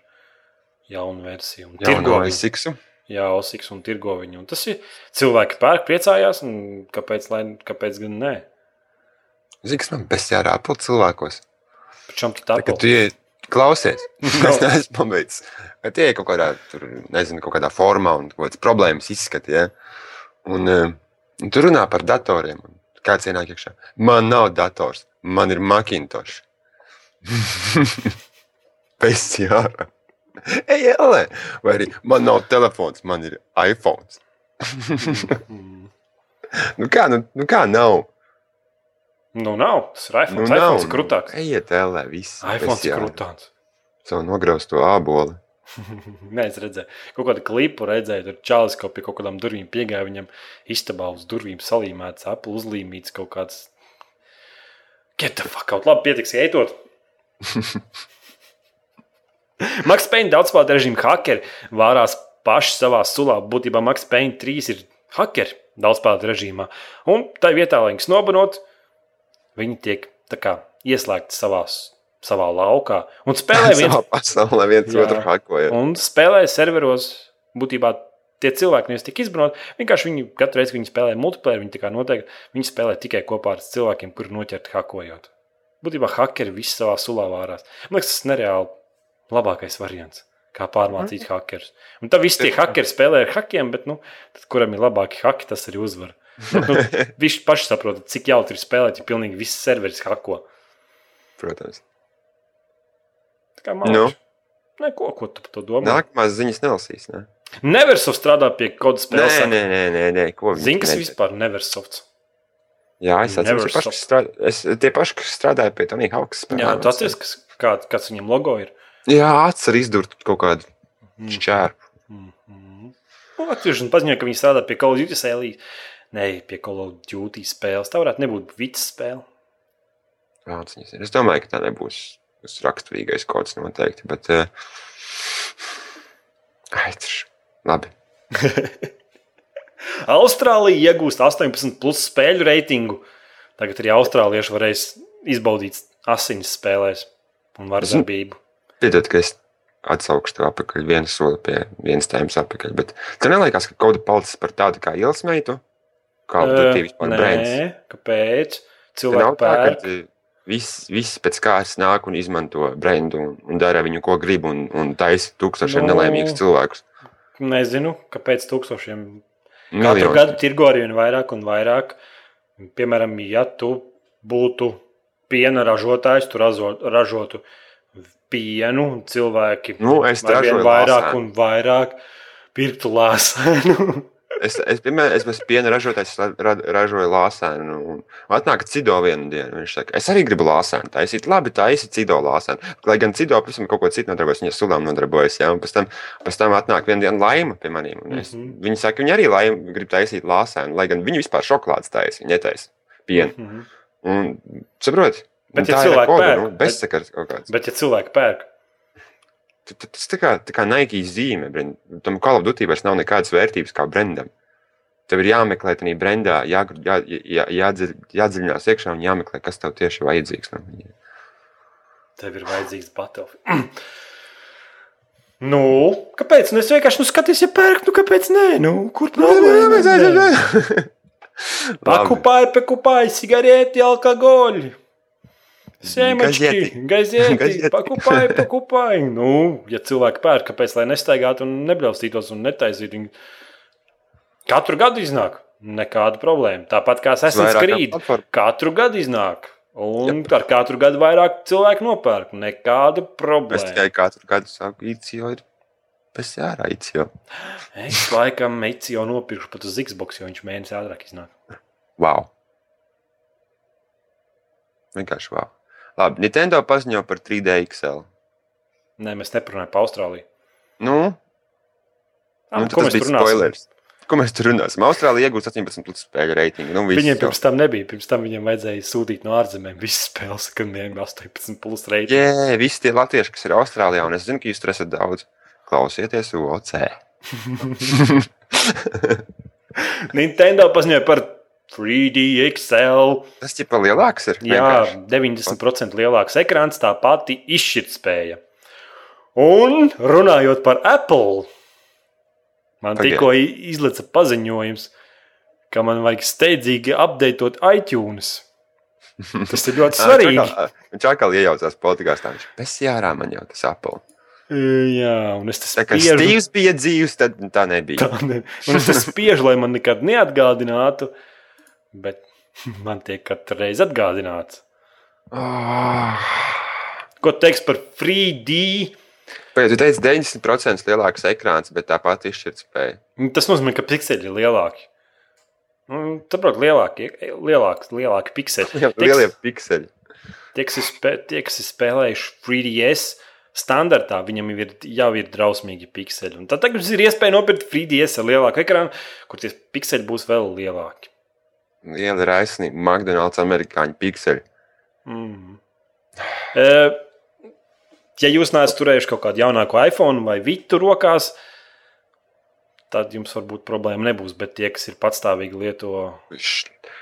jaunu versiju. Un tirgo no. Siksu. Jā, Osiks un tirgo viņu. Un tas ir cilvēki pērk, priecājās, un kāpēc, lai, kāpēc gan nē? Zini, kas man besjārā Apple cilvēkos? Pačam tu Tā, ka tu ie- klausies, es neesmu pabeidzis. Kad tie ir kaut kādā, tur, nezinu, kaut kādā formā un kaut kādas problēmas izskati, ja? un, eh, un tu runā par datoriem. Kāds ienāk iekšā? Man nav dators, man ir Macintosh. Besjārā. Ej, ellē! Vai arī man nav telefons, man ir iPhone. nu kā, nu, nu kā nav? Nu, nav. Tas ir iPhone. Nu, Nu, iPhone ir nu. Ejiet, ellē, viss. iPhone ir besjārā. krūtāks. Savu nograustu āboli. Nē, es redzēju, kaut kādu klipu redzēju, tur čālis kaut pie kaut kādām durvīm piegāja. Viņam istabā uz durvīm salīmēts, Apple uzlīmīts kaut kāds. Get the fuck out, labi, pietiks, ietot. Maks Payne daudzspēlētāju režīmu hakeri vārās paši savā sulā. Būtībā Maks Payne 3 ir hakeri daudzspēlētāju režīmā. Un tā vietā, lai viņus nobanot, viņi tiek kā ieslēgti savās, savā laukā un spēlē viens pasaulē viens Jā. otru hakoja. Un spēlē serveros būtībā tie cilvēki nevis tik izbraukt. Vienkārši viņi katru reizi, kad viņi spēlē multiplayer, viņi, tā noteikti, viņi spēlē tikai kopā ar cilvēkiem, kuri noķerti hakojot. Būtībā hakeri visi savā sulā vārās. Man liekas, tas ir nereāli labākais variants. Kā pārmācīt hakerus. Un tad visi tie hakeri spēlē ar hakiem, bet, nu, tad, kuram ir labāki haki, tas arī uzvar. Nu, nu, viņš paši saprot, cik jautri ir spēlēt, ja pilnīgi viss serveris hako. Protams. Tā kā man Nu. liekas, ne, ko, ko tu par to domā? Nākamās ziņas nelasīs. Ne? Neversoft strādā pie kaut kādas Nē, spēles. nē, nē, nē, nē. ko viņi Zini, kas nedara? vispār Neversoft? Jā, es atceros, tie paši, kas strādā, es, tie paši, kas strādāja pie Tony Hawks. Jā, tu atceries, kas, kā, kāds viņam logo ir. Jā, atcer izdurt kaut kādu Mm. šķērpu. Nu, Activision paziņoja, ka viņi strādā pie Call of Duty sēlī. Nē, pie Call of Duty spēles. Tā varētu nebūt vitas spēle. Kāds viņas ir? Es domāju, ka tā nebūs raksturīgais kods noteikti, bet... Uh, Aiztrš. Labi. Austrālija iegūst 18 plus spēļu reitingu. Tagad arī austrālieši varēs izbaudīt asinis spēlēs un vardarbību. Piedod, ka es atsaukšu to atpakaļ vienu soli pie vienas tēmas atpakaļ, bet tev neliekas, ka kaut kas palicis par tādu kā ielas meitu? Kā tu vispār brands? Nē, kāpēc? Te Cilvēki tā, pērk. ka viss, viss pēc kārtas nāk un izmanto brendu un, un dara viņu, ko grib, un, un taisa tūkstošiem Nu. no... nelaimīgus cilvēkus. Nezinu, kāpēc tūkstošiem Katru Miljonus. gadu tirgo ar vien vairāk un vairāk. Piemēram, ja tu būtu piena ražotājs, tu razo, ražotu pienu, un cilvēki Nu, es vien ražoju vairāk lāsēnu. un vairāk pirktu lāsēnu. Es, es, piemēram, es esmu piena ražotājs, es ra- ražoju lāsēnu. Un atnāk cido vienu dienu. Viņš saka, es arī gribu lāsēnu taisīt. Labi, taisi cido lāsēnu. Lai gan cido pavisam kaut ko citu nodarbojas, viņa sulām nodarbojas. Ja? Un pēc tam, pēc tam atnāk viena diena laima pie maniem. Es, mm. -hmm. Viņi saka, viņi arī laima grib taisīt lāsēnu, lai gan viņi vispār šokolādes taisa, viņi netaisa pienu. Mhm. Un, saproti? Bet Un ja cilvēki pērk, nu, bet-. Bet, ja cilvēki pērk, Tas tā kā, tā kā Nike zīme, tam Call of Duty vairs nav nekādas vērtības kā brendam. Tev ir jāmeklē tajā brendā, jā, jā, jā, jādzi, jādziļinās iekšā un jāmeklē, kas tev tieši vajadzīgs no viņa. Tev ir vajadzīgs Battlefield. Nu, kāpēc? Nu, es vienkārši nu, skatos, ja pērku, nu, kāpēc nē, nu, kur problēma? Pakupāji, pakupāji, cigareti, alkoholi. Семечки, Gazeti. газети, Gazeti. покупай, покупай. Nu, ja cilvēki pērk, kāpēc lai nestaigātu un nebļaustītos un netaisītu? Viņi Katru gadu iznāk. Nekāda problēma. Tāpat kā Assassin's Vairākām Creed. platformām. Katru gadu iznāk. Un ar katru gadu vairāk cilvēku nopērk. Nekāda Es problēma. tikai katru gadu saku, īcio ir bez jārā, īcio. Es laikam meici jau nopirkšu pat uz Xbox, jo viņš mēnesi ātrāk iznāk. Wow! Vienkārši wow! Labi, Nintendo paziņo par 3D XL. Nē, mēs neparunājam par Austrāliju. Nu, Ah, nu tas bija runāsim? spoilers. Ko mēs tur runāsim? Austrālija iegūst 18 plus spēļu reitingu. Nu, Viņiem pirms tam nebija. Pirms tam viņiem vajadzēja sūtīt no ārzemēm visas spēles, kad viņiem bija 18 plus reizes. Jā, visi tie latvieši, kas ir Austrālijā, un es zinu, ka jūs tur esat daudz. Klausieties, OC. Nintendo paziņoja par 3D XL. Tas ir pa lielāks. Ir, Jā, vienkārši. 90% lielāks ekrāns, tā pati izšķirtspēja. Un runājot par Apple, man Pagaid. tikko i- izlaica paziņojums, ka man vajag steidzīgi apdeitot iTunes. Tas ir ļoti svarīgi. Viņš atkal iejaucās politikā. Viņš bez jārā man jau tas Apple. Jā, un es tas spiežu. Steve's bija dzīves, tad tā nebija. Tā ne- Un es tas spiežu, lai man nekad neatgādinātu, bet man tiek katru reizi atgādināts. Oh. Ko teiks par 3D? Pēc tam teica 90% lielāks ekrāns, bet tāpat izšķirtspēja. Nu, Tas nozīmē, ka pikseli ir lielāki. Nu, Tāpēc lielāki, lielāki, lielāki pikseli. Tie, kas- Lielie pikseli. Tie, kas ir, spē, tie, kas ir spēlējuši 3DS standartā, viņam ir, jau ir drausmīgi pikseli. Un tad tagad jums ir iespēja nopirkt 3DS ar lielāku ekrānu, kur tie pikseli būs vēl lielāki. Liela raisnība, McDonald's, amerikāņu pikseli. Mm. E, ja jūs neesat turējuši kaut kādu jaunāku iPhone vai Vitu rokās, tad jums varbūt problēma nebūs. Bet tie, kas ir patstāvīgi lieto,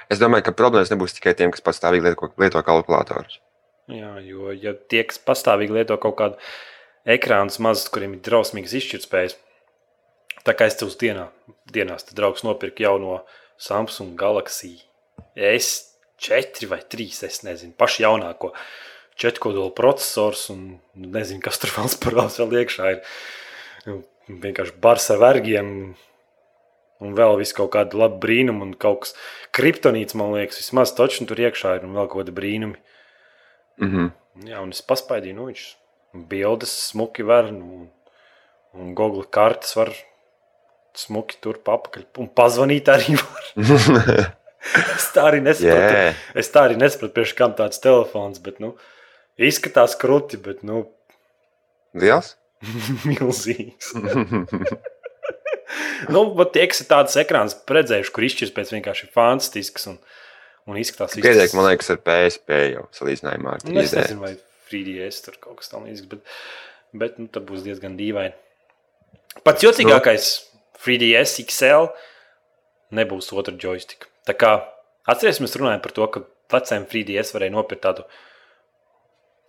Es domāju, ka problēmas nebūs tikai tiem, kas pastāvīgi lieto, lieto kalkulatorus. jā, jo ja tie, kas pastāvīgi lieto kaut kādu ekrānu mazus, kuriem ir drausmīgas izšķirtspējas, Tā kā es tev uz dienā, dienās, tad draugs nopirka jauno Samsung Galaxy S4 vai 3, es nezinu, pašu jaunāko. Četrkodola processors un nezinu, kas tur vēl parādās vēl iekšā. Ir Nu, vienkārši bars ar vergiem un vēl viss kaut kāda laba brīnuma un kaut kas kriptonīts, man liekas, vismaz točni tur iekšā ir un vēl kaut kāda brīnumi. Mm -hmm. Jā, un es paspaidīju, nu viņš bildes smuki var nu, un Google kartes var smuki tur papakaļ un pazvanīt arī var. es tā arī nesapratu. Yeah. Es tā arī nesapratu, priekš kam tāds telefons, bet, nu, izskatās kruti, bet, nu, Liels? milzīgs. nu, bet tie, kas ir tāds ekrāns redzējuši, kur izšķirs pēc vienkārši fantastisks un, un izskatās Pietiek, man liekas, ar PSP jau salīdzinājumā ar Nu, es 3D. nezinu, vai 3DS tur kaut kas tamlīdzīgs, bet, bet nu, tad būs diezgan dīvaini. Pats jocīgākais - 3DS XL nebūs otra joystika. Tā kā atcerieties, mēs runājam par to, ka vecajam 3DS varēja nopirkt tādu,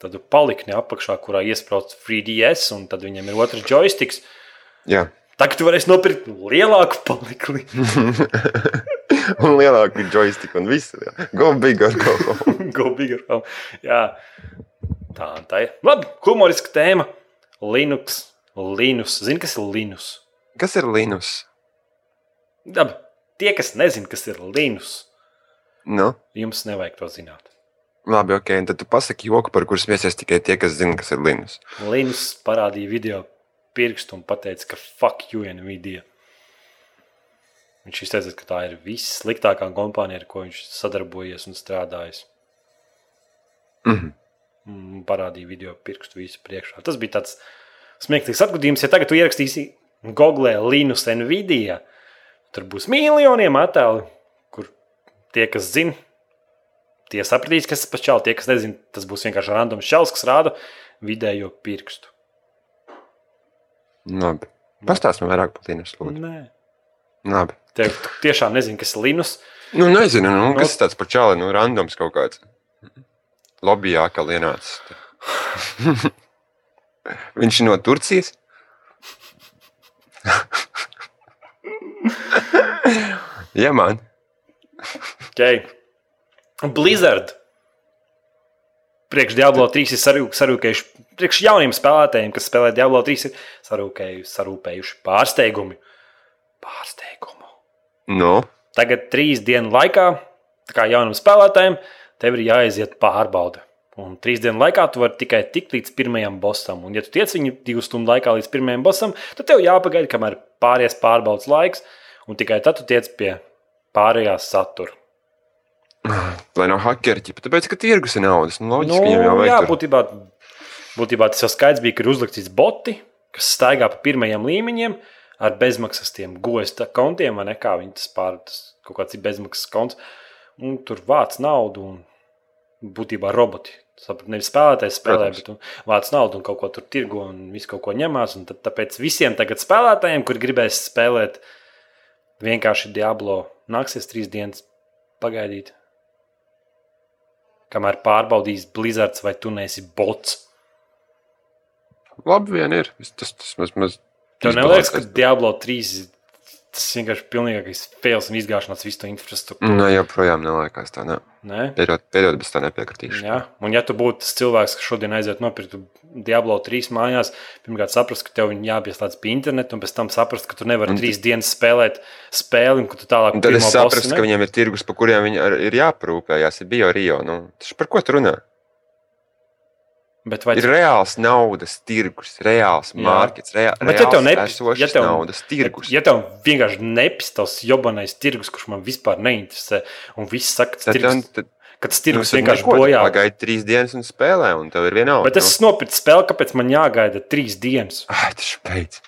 tādu palikni apakšā, kurā iesprāst 3DS, un tad viņam ir otrs joystiks. Jā. Tagad tu varēsi nopirkt lielāku palikni. un lielāku joystick un viss. jā. Go bigger, go home. Go bigger. home. Jā, tā tā ir. Labi, humoriska tēma. Linux. Linus. Zini, kas ir Linus? Kas ir Linus? Labi, tie, kas nezina, kas ir Linus, Nu, jums nevajag to zināt. labi, ok. Tad tu pasaki joku, par kurus smiesies tikai tie, kas zina, kas ir Linus. Linus parādīja video pirkstu un teica, ka fuck you, Nvidia. Viņš izteica, ka tā ir vissliktākā kompānija, ar ko viņš sadarbojies un strādājis. Mm, Parādīja video pirkstu visu priekšā. Tas bija tāds smieklīgs atgadījums. Ja tagad tu ierakstīsi Google Linus Nvidia, tur būs miljoniem attēlu, kur tie, kas zina, tie sapratīs, kas tas pašāli, tie, kas nezina, tas būs vienkārši randoms šausmas, kas rāda vidējo pirkstu. Labi. Pastāst man vairāk par Linus. lūdzu. Nē. Labi. Tev tiešām nezinu, kas ir Linus. Nu, nezinu, nu, kas tas par čāli, nu, randoms kaut kāds. Lobbyjā, kā lienāts. Viņš no Turcijas. Jā, man. Okay. Blizzard. Priekš Diablo 3 ir sarū- sarūkējuši, priekš jauniem spēlētājiem, kas spēlē Diablo 3, ir sarūkējuši, sarūpējuši pārsteigumu. Pārsteigumu. Nu, Tagad trīs dienu laikā, tā kā jaunam spēlētājam, tev ir jāaiziet pārbaude. Un trīs dienu laikā tu vari tikai tikt līdz pirmajam bossam. Un, ja tu tiec viņu divu stundu laikā līdz pirmajam bossam, tad tev jāpagaida, kamēr pāries pārbaudas laiks, un tikai tad tu tiec pie pārējās satura. lai nav hakeri, ķipa, tāpēc, ka tirgus ir naudas. Nu, loģiski, Nu, viņam jau jā, vajag. tur- būtībā, būtībā tas jau skaidrs bija, ka ir uzlikts boti, kas staigā pa pirmajiem līmeņiem ar bezmaksas tiem gojas kontiem, vai ne kā viņi tas pār, tas kaut kāds bezmaksas konts. Un tur vāc naudu un būtībā roboti. Saprat, nevis spēlētājs spēlē, Protams. bet un vāc naudu un kaut ko tur tirgo un visu kaut ko ņemās. Un tad, tāpēc visiem tagad spēlētājiem, kuri gribēs spēlēt vienkārši Diablo, nāksies trīs dienas pagaidīt. Kamēr pārbaudīs Blizzards vai tu neesi bots. Labi, vien ir. Tas, tas maz, maz Tev neliekas, ka. Diablo 3 tas vienkārši pilnīgākais fails un izgāšanās visu to infrastruktūru. Nē, joprojām neliekas tā. Ne. Ne? Pēdējot, pēdējot bez tā nepiekritīšu. Jā, un ja tu būtu tas cilvēks, kas šodien aiziet nopirkt Diablo 3 mājās, pirmkārt saprast, ka tev jāpieslēdz pie interneta, un pēc tam saprast, ka tu nevari Un trīs dienas spēlēt spēli, un ka tu tālāk Un tad es bossu ka viņiem ir tirgus, pa kuriem viņi ir jāprūpējās. Ir bio Rio. Nu, tas par ko tu runā? Bet vai Ir reāls naudas tirgus, reāls Jā. mārkets, rea, Bet ja tev reāls esošs ja tev- naudas tirgus. Ja tev vienkārši nepis tas jobanais tirgus, kurš man vispār neinteresē, un viss saka, ka tas tirgus, tad, ka tas nu, tirgus tad vienkārši neko, bojā. Pagaidi trīs dienas un spēlē, un tev ir vienalga. Bet es nopirku spēli, kāpēc man jāgaida trīs dienas? Ai, tas beidz.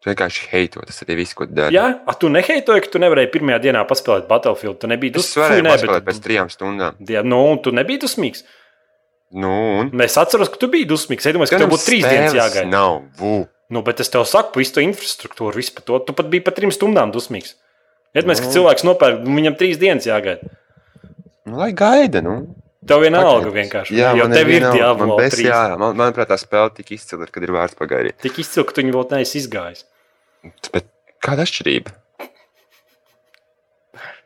Tu vienkārši heito, tas arī viss, ko tu dari. Jā, a, tu neheitoji, ka tu nevarēji pirmajā dienā paspēlēt Battlefield. Tu nebiji Es dusmīgs. varēju paspēlēt pēc trijām stundām. Jā, nu, un tu nebiji dusmīgs. Nu, un? Es atceros, ka tu biji dusmīgs. Es domāju, ka tev būtu trīs dienas jāgaida. Nav, bū. Nu, bet es tev saku, visu to infrastruktūru, visu par to. Tu pat biji par trim stundām dusmīgs. Iedomājieties, ka Nu. cilvēks nopērk, viņam trīs dienas jāgaida. Nu, lai gaida, nu. Tev vienalga vienkārši. Jā, man tev ir. Diablo Man bes, 3. jā, man, manuprāt, tā spēle tik izcila, kad ir vērts pagaidīt. Tik izcili, ka tu viņu vēl neesi izgājis. Bet kāda atšķirība?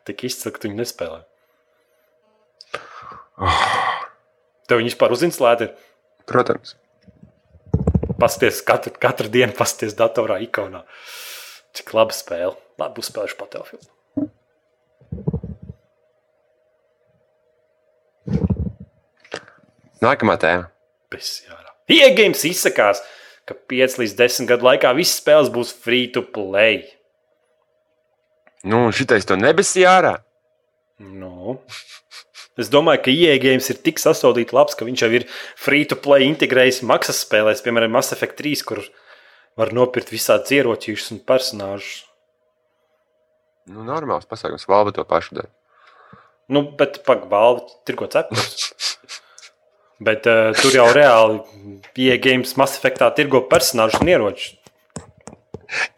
Tik izcili, ka tu viņu nespēlē. Oh, Tev viņš vispār uzinstalēti ir. protams. Pasties katru, katru dienu, pasties datorā, ikonā. Cik laba spēle. Labi, uzspēlēšu Battlefield. Nākamā tēma. Besjārā. Iegājums izsakās, ka 5 līdz 10 gadu laikā visas spēles būs free to play. Nu, šitais to nebesī ārā. Nu. Es domāju, ka iegājums ir tik sasodīts labs, ka viņš jau ir free to play integrējis maksas spēlēs, piemēram, Mass Effect 3, kur var nopirkt visādus ieročīšus un personāžus. Nu, normāls pasākums. Valva to pašu dara. Nu, bet pagaidi, tirgo cepures. Bet uh, tur jau reāli iegājums Mass Effectā tirgo personāžus un ieročus.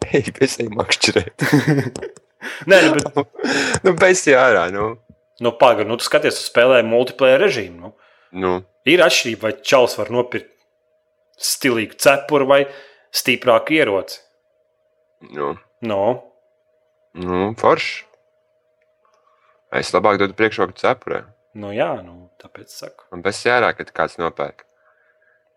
Ej, besī makšķerēt. Nē, nu, bet nu, besī ārā. Nu. Nu, pagaidi, nu, tu skaties uz spēlēm multiplayer režīmu. Nu. Nu, Ir atšķirība, vai čels var nopirkt stilīgu cepuru vai stiprāku ieroci. nu, No. nu forši. Es labāk dodu priekšroku cepurē. Nu, jā, nu, tāpēc es saku. Man besī ārā, kad kāds nopērk.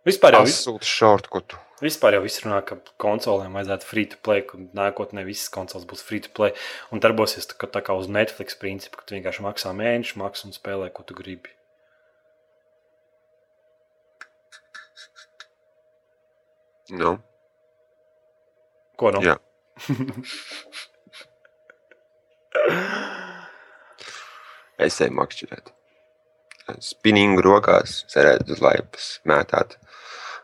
Vispār jau, vis- Asūta šortu kutu. Vispār jau viss runā, ka konsolēm vajadzētu free to play, ka nākotnē visas konsoles būs free to play un darbosies tā tā kā uz Netflix principu, ka tu vienkārši maksā mēnešu maksu un spēlē, ko tu gribi. Nu, Ko nu? jā. Es eju makšķerēt. Spinningu rokās, cerēt uz laipas, mētāt.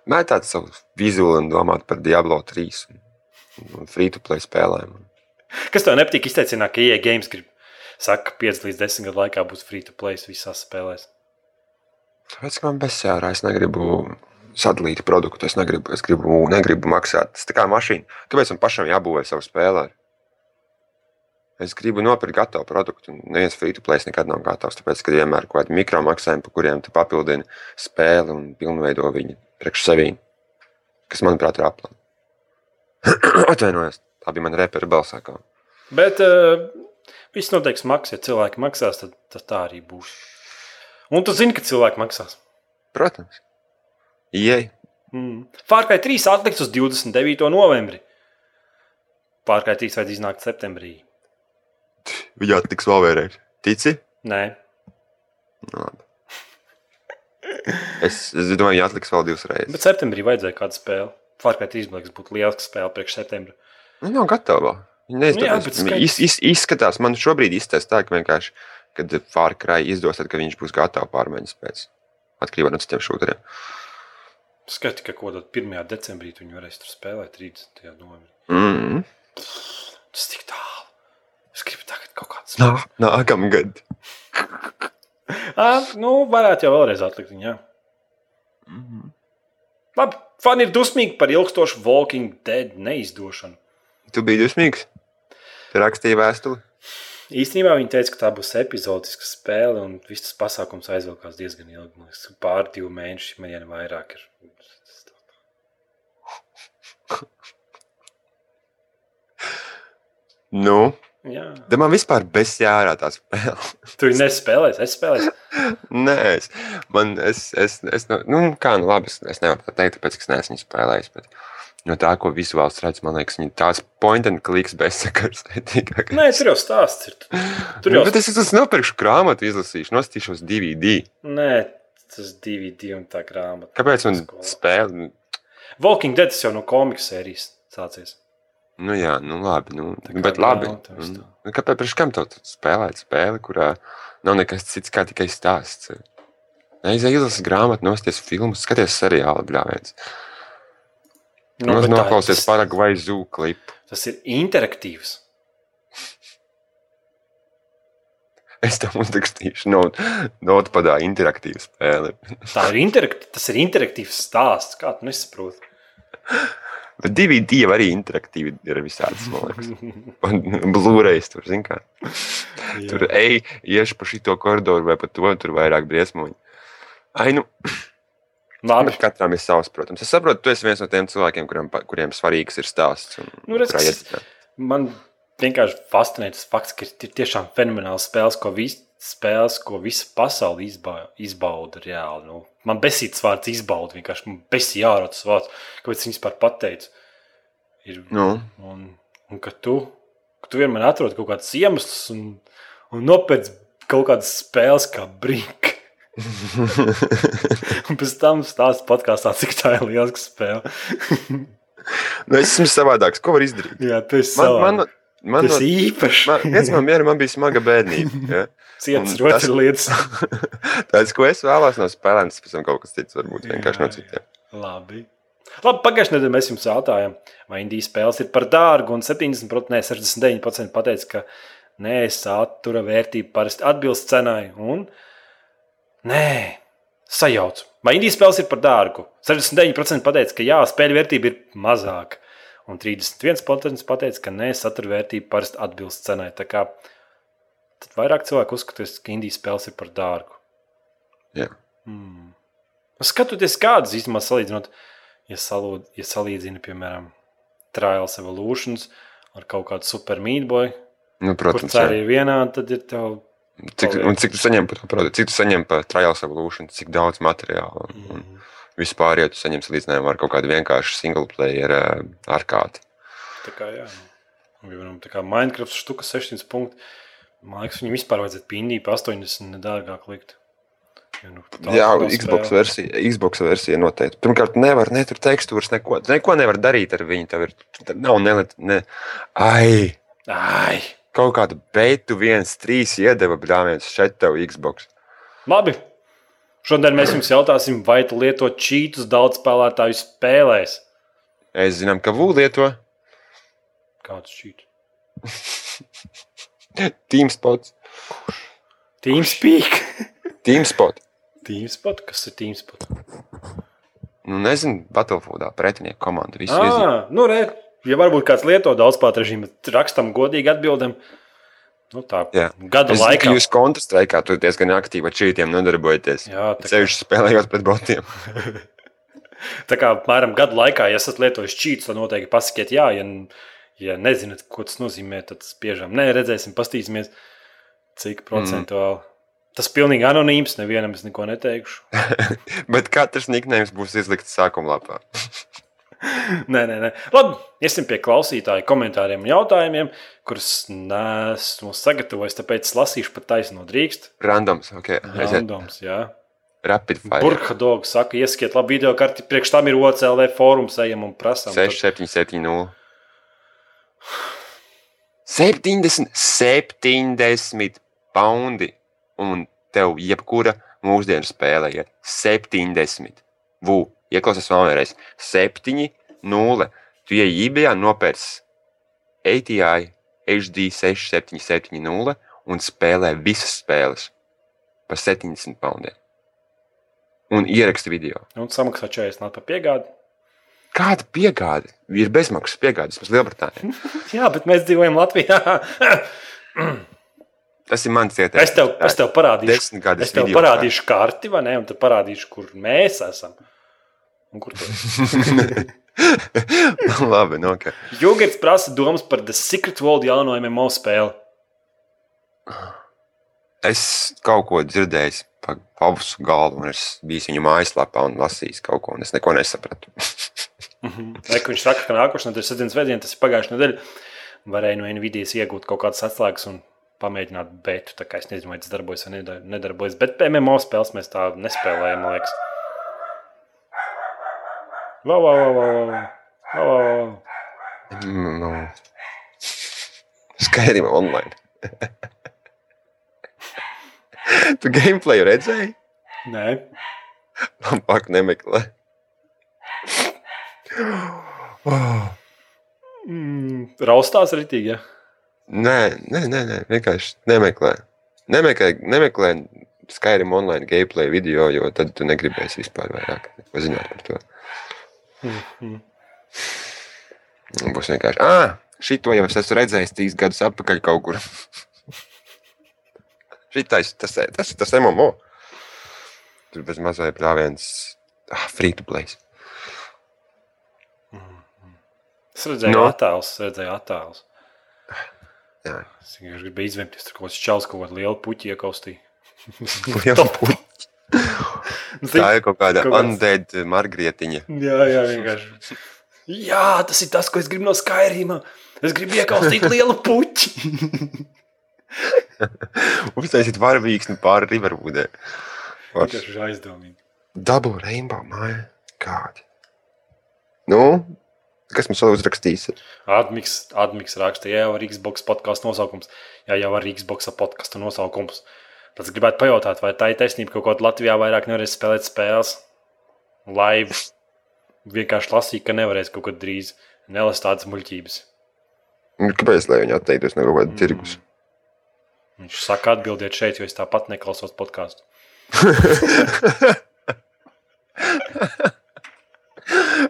Mētāt savu vizuālu un domāt par Diablo 3 un, un free to play spēlēm. Kas tev nepatīk izteicināt, ka EA Games grib saka, ka 5 līdz 10 gadu laikā būs free to play visās spēlēs? Tāpēc, man bezsērā, es negribu sadalīt produktu, es negribu, es gribu, negribu maksāt. Tas tā kā mašīna. Kāpēc man pašam jābūvē savu spēlē? Es gribu nopirkt gatavu produktu, neviens free to play nekad nav gatavs. Tāpēc, ka vienmēr ir kaut kādi mikromaksājumi, pa kuriem tu papildini spēli un pilnveido viņu priekš sevi, kas, manuprāt, ir aplami. Atvainojos, tā bija mana repera balsākā. Bet uh, viss noteikti maksā. Ja cilvēki maksās, tad, tad tā arī būs. Un tu zini, ka cilvēki maksās. Protams, ieej. Mm. Fārkai 3 atlikts uz 29. novembri. Fārkai 3 vajadzēja iznākt septembrī. Jā, tiks vēl vēlreiz. Tici? Nē, Nu, labi. Es, es domāju, jāatliks vēl divas reizes. bet septembrī vajadzēja kādu spēli. Fārkai 3 liekas, būtu liela spēle priekš septembra. Nu, nav gatava. Viņa Nu jā, bet Viņa skaidrs. iz, iz, izskatās, man šobrīd izskatās tā, ka vienkārši, kad Fārkrai izdos, tad, ka viņš būs gatavs pārmaiņas pēc. Atkarībā no citiem šūteriem. Skati, ka kaut kādā 1. decembrī tu viņu varēsi tur spēlēt 30. novembrī. Mm. Tas tik tālu. Es gribu tagad kaut kādu Nā, nākamgad. Ah, nu, varētu jau vēlreiz atlikt viņu. jā. Mm. Labi, fani ir dusmīgi par ilgstošu Walking Dead neizdošanu. Tu biji dusmīgs? Tu rakstīji vēstuli? Īstenībā viņi teica, ka tā būs epizodiska spēle, un viss tas pasākums aizvilkās diezgan ilgi. Man liekas, Pār divu mēnešu, man jau vairāk ir. Nu, Jā, tad man vispār bezjārā tā spēle. tu nespēlēsi. Es spēlēju. Nē, es, man, es, es, es, nu, nu, kā, nu, labi, es, es nevaru tā teikt, tāpēc, ka es neesmu viņu spēlējis. Bet no tā, ko vizuāls redz, man liekas, viņa tās point and clicks bezsakars. Nē, tur jau stāsts ir. Tur Nu, jau bet es es nopirkšu grāmatu, izlasīšu, nostīšos DVD. Nē, tas divi un tā grāmata. Kāpēc man spēle? Walking Dead jau no komiks sērijas sācies. Nu, jā, nu, labi. Nu, bet labi. tā. Nu, kāpēc priekš kam tev spēlēt spēli, kurā nav nekas cits kā tikai stāsts? Aizej, izlasi grāmatu, nosties filmu, skaties seriālu bļāviens. Nu, tā- noklausies tas- vai zūku klipu. Tas ir interaktīvs. Es tam uzrakstīšu not, notpadā interaktīvu spēli. Tā ir interaktīva. Tas ir interaktīvs stāsts. Kā tu nesaproti? Bet divi divi arī interaktīvi ir visādas, man liekas. Blūrējs tur, zin kā. Tur ej, iešu pa šito koridoru vai pa to, tur vairāk briesmoņi. Ai, nu, Labi. Bet katram ir savs, protams. Es saprotu, tu esi viens no tiem cilvēkiem, kuriem, kuriem svarīgs ir stāsts. un Nu, redz. Man vienkārši fascinē tas fakts, ka ir tiešām fenomenāls spēles, ko, vis, spēles, ko visa pasaule izba, izbauda reāli. Nu, man besīts vārds izbauda, vienkārši man besīja ārā tas vārds, kāpēc viņi vispār pateica. Ir, Nu, un, un ka tu, ka tu vienmēr atrod kaut kādus iemeslus un, un nopēc kaut kādas spēles kā brīnka. un pēc tam stāsta podkāstā, cik tā ir liela spēle. nu, es esmu savādāks. Ko var izdarīt? Jā, tas ir Man, man, man, tas no, ir īpašs. man, viens no mieriem man bija smaga bēdnība. Ja? Cietas rotas lietas. Tas, ko es vēlos no spēlēm, tas pēc tam kaut kas cits, varbūt vienkārši no citiem. Labi. Labi, pagājušajā nedēļā mēs jums jautājām, vai Indijas spēles ir par dārgu. Un 70%, ne, 69% pateica, ka nē, satura vērtība parasti atbilst cenai. Un nē, sajauc. Vai Indijas spēles ir par dārgu? 69% pateica, ka jā, spēļu vērtība ir mazāka. Un 31% pateica, ka nē, satura vērtība parasti atbilst cenai. Tā kā tad vairāk cilvēku uzskatīs, ka Indijas spēles ir par dārgu. Jā. Mm. Skatoties, kādas īstenībā salīdzinot, ja, salūd, ja salīdzina, piemēram, Trials Evolutions ar kaut kādu super mītboju, Nu, kur protams, jā. ir vienā, tad ir tev. Cik, un cik tu saņem par to produktu, cik tu saņem par Trials Evolution, cik daudz materiāla un, un Mm. Vispār, ja tu saņem salīdzinājumu ar kaut kādu vienkāršu single player uh, arkādi. Tā kā, jā. Un, piemēram, tā kā Minecraft štuka 600 punkti. Man liekas, viņam vispār vajadzētu pindī pa 80 nedārgāk likt. Ja, nu, Jā, Xbox spēle. versija, Xbox versija noteikti. Pirmkārt, nevar ne tur tekstūras, neko, neko nevar darīt ar viņu. Tev ir, tur nav nelit, ne, ai, Ai, kaut kādu beitu viens, trīs iedeva brāļus šeit tev Xbox. labi. Šodien mēs jums jautāsim, vai tu lieto čītus daudz spēlētāju spēlēs. Es zinām, ka Vū lieto Kāds čīts? Teamspot. Teamspeak. Teamspot. Teamspot? Kas ir Teamspot? Nu, nezinu, Battlefieldā pretinieku komanda visu. Ah, nu, re, ja varbūt kāds lieto daudz pār režīmu, rakstam godīgi atbildam. Nu, tā Jā. gada Es laikā. jūs kontrastraikā tur diezgan aktīvi ar šīm nodarbojaties. Jā, tā kā, Ceļš spēlējot pret botiem. tā kā apmēram gada laikā, ja esat lietojis čītus, tad noteikti pasakiet, jā, ja, ja nezināt, ko tas nozīmē, tad spiežam. Nē, redzēsim, pastīsimies, cik procentuāli. Mm. Tas pilnīgi anonīms, nevienam es neko neteikšu. Bet katrs niknējums būs izlikts sākuma lapā. Nē, nē, nē. Labi, iesim pie klausītāju komentāriem un jautājumiem, kurus nesmu sagatavojis. Tāpēc lasīšu pat taisno drīkst. Randoms, ok. Randoms, jā. Rapid fire. Burkhardogs saka, ieskiet labu video karti. Priekš tam ir OCLV fórums, ejam un prasām. 6, 7, 7, 0. 70, 70 poundi. Un tev jebkura mūsdienu spēle ir 70. Vū, ieklausies vēlreiz. 7, 0. Tu ej eBay, nopērci ATI HD 6770 un spēlē visas spēles par 70 poundiem. Un ieraksti video. Un samaksā 40 nāc par piegādi. Kāda piegāde? Ir bezmaksas piegādes pēc Lielbritānijas. Jā, bet mēs dzīvojam Latvijā. Tas ir mans ieteikums. es, tev, es tev parādīšu, es tev video parādīšu karti, vai ne? Un tad parādīšu, kur mēs esam. Tu esi? Labi, nu, ok. Jūgers prasa domas par The Secret World jauno MMO spēli. Es kaut ko dzirdēju pa pavusu galvu, un es biju viņa mājaslapā un lasīju kaut ko, un es neko nesapratu. Vai, ka viņš saka, ka nākošais nedēļas sestdienas vēdienā, tas ir pagājušā nedēļa, varēja no Nvidias iegūt kaut kādas atslēgas un pamēģināt bētu. Tā kā es nezinu, vai tas darbojas vai nedar- nedarbojas. Bet MMO spēles mēs tā nespēlējam, man liekas. Vau, vau. Vau, vau, vau. Mm, Nu, Skaidrība online. tu gameplay redzēji? Nē, Labāk nemeklē. Oh. mm, raustās ritīgi. Ja? Nē, nē, nē, nē, vienkārši nemeklē. Nemeklē, nemeklē Skyrim online gameplay video, jo tad tu negribēsi vispār vairāk zināt par to. Mhm. Un Būs vienkārši, ah, šito jau es esmu redzējis trīs gadus atpakaļ kaut kur. Šitais, tas, tas ir tas MMO. Tur bez mazai prāviens Ah, free to play. Es redzēju, no. attēlus, es redzēju attēlus. Jā, Es vienkārši gribēju izvēlēties, tur kaut kāds čels kaut kādu lielu puķi iekaustīja. Liela puķa. Nu, Tā ir kaut kāda undead margrietiņa. Jā, jā, vienkārši. Jā, tas ir tas, ko es gribu no Skyrīma. Es gribu iekaustīt lielu puķi. Uztaisīt varavīksni pāri Riverwoodē. Tas ir aizdomīgi. Dabū Rainbow māja. Kādi? Nu, kas mums vēl uzrakstīs? Admiks, Admiks rakstīja, jau ar Xbox podkāstu nosaukums. Jā, jau ar Xbox podkāstu nosaukums. Tad gribētu pajautāt, vai tā ir taisnība, ka kaut kādā Latvijā vairāk nevarēs spēlēt spēles live. Vienkārši lasīju, ka nevarēs kaut kad drīz nelas tādas muļķības. Nu, Kāpēc lai viņi atteiktos no kaut kāda tirgus? Viņš saka, atbildiet šeit, jo es tāpat neklausos podkāstu.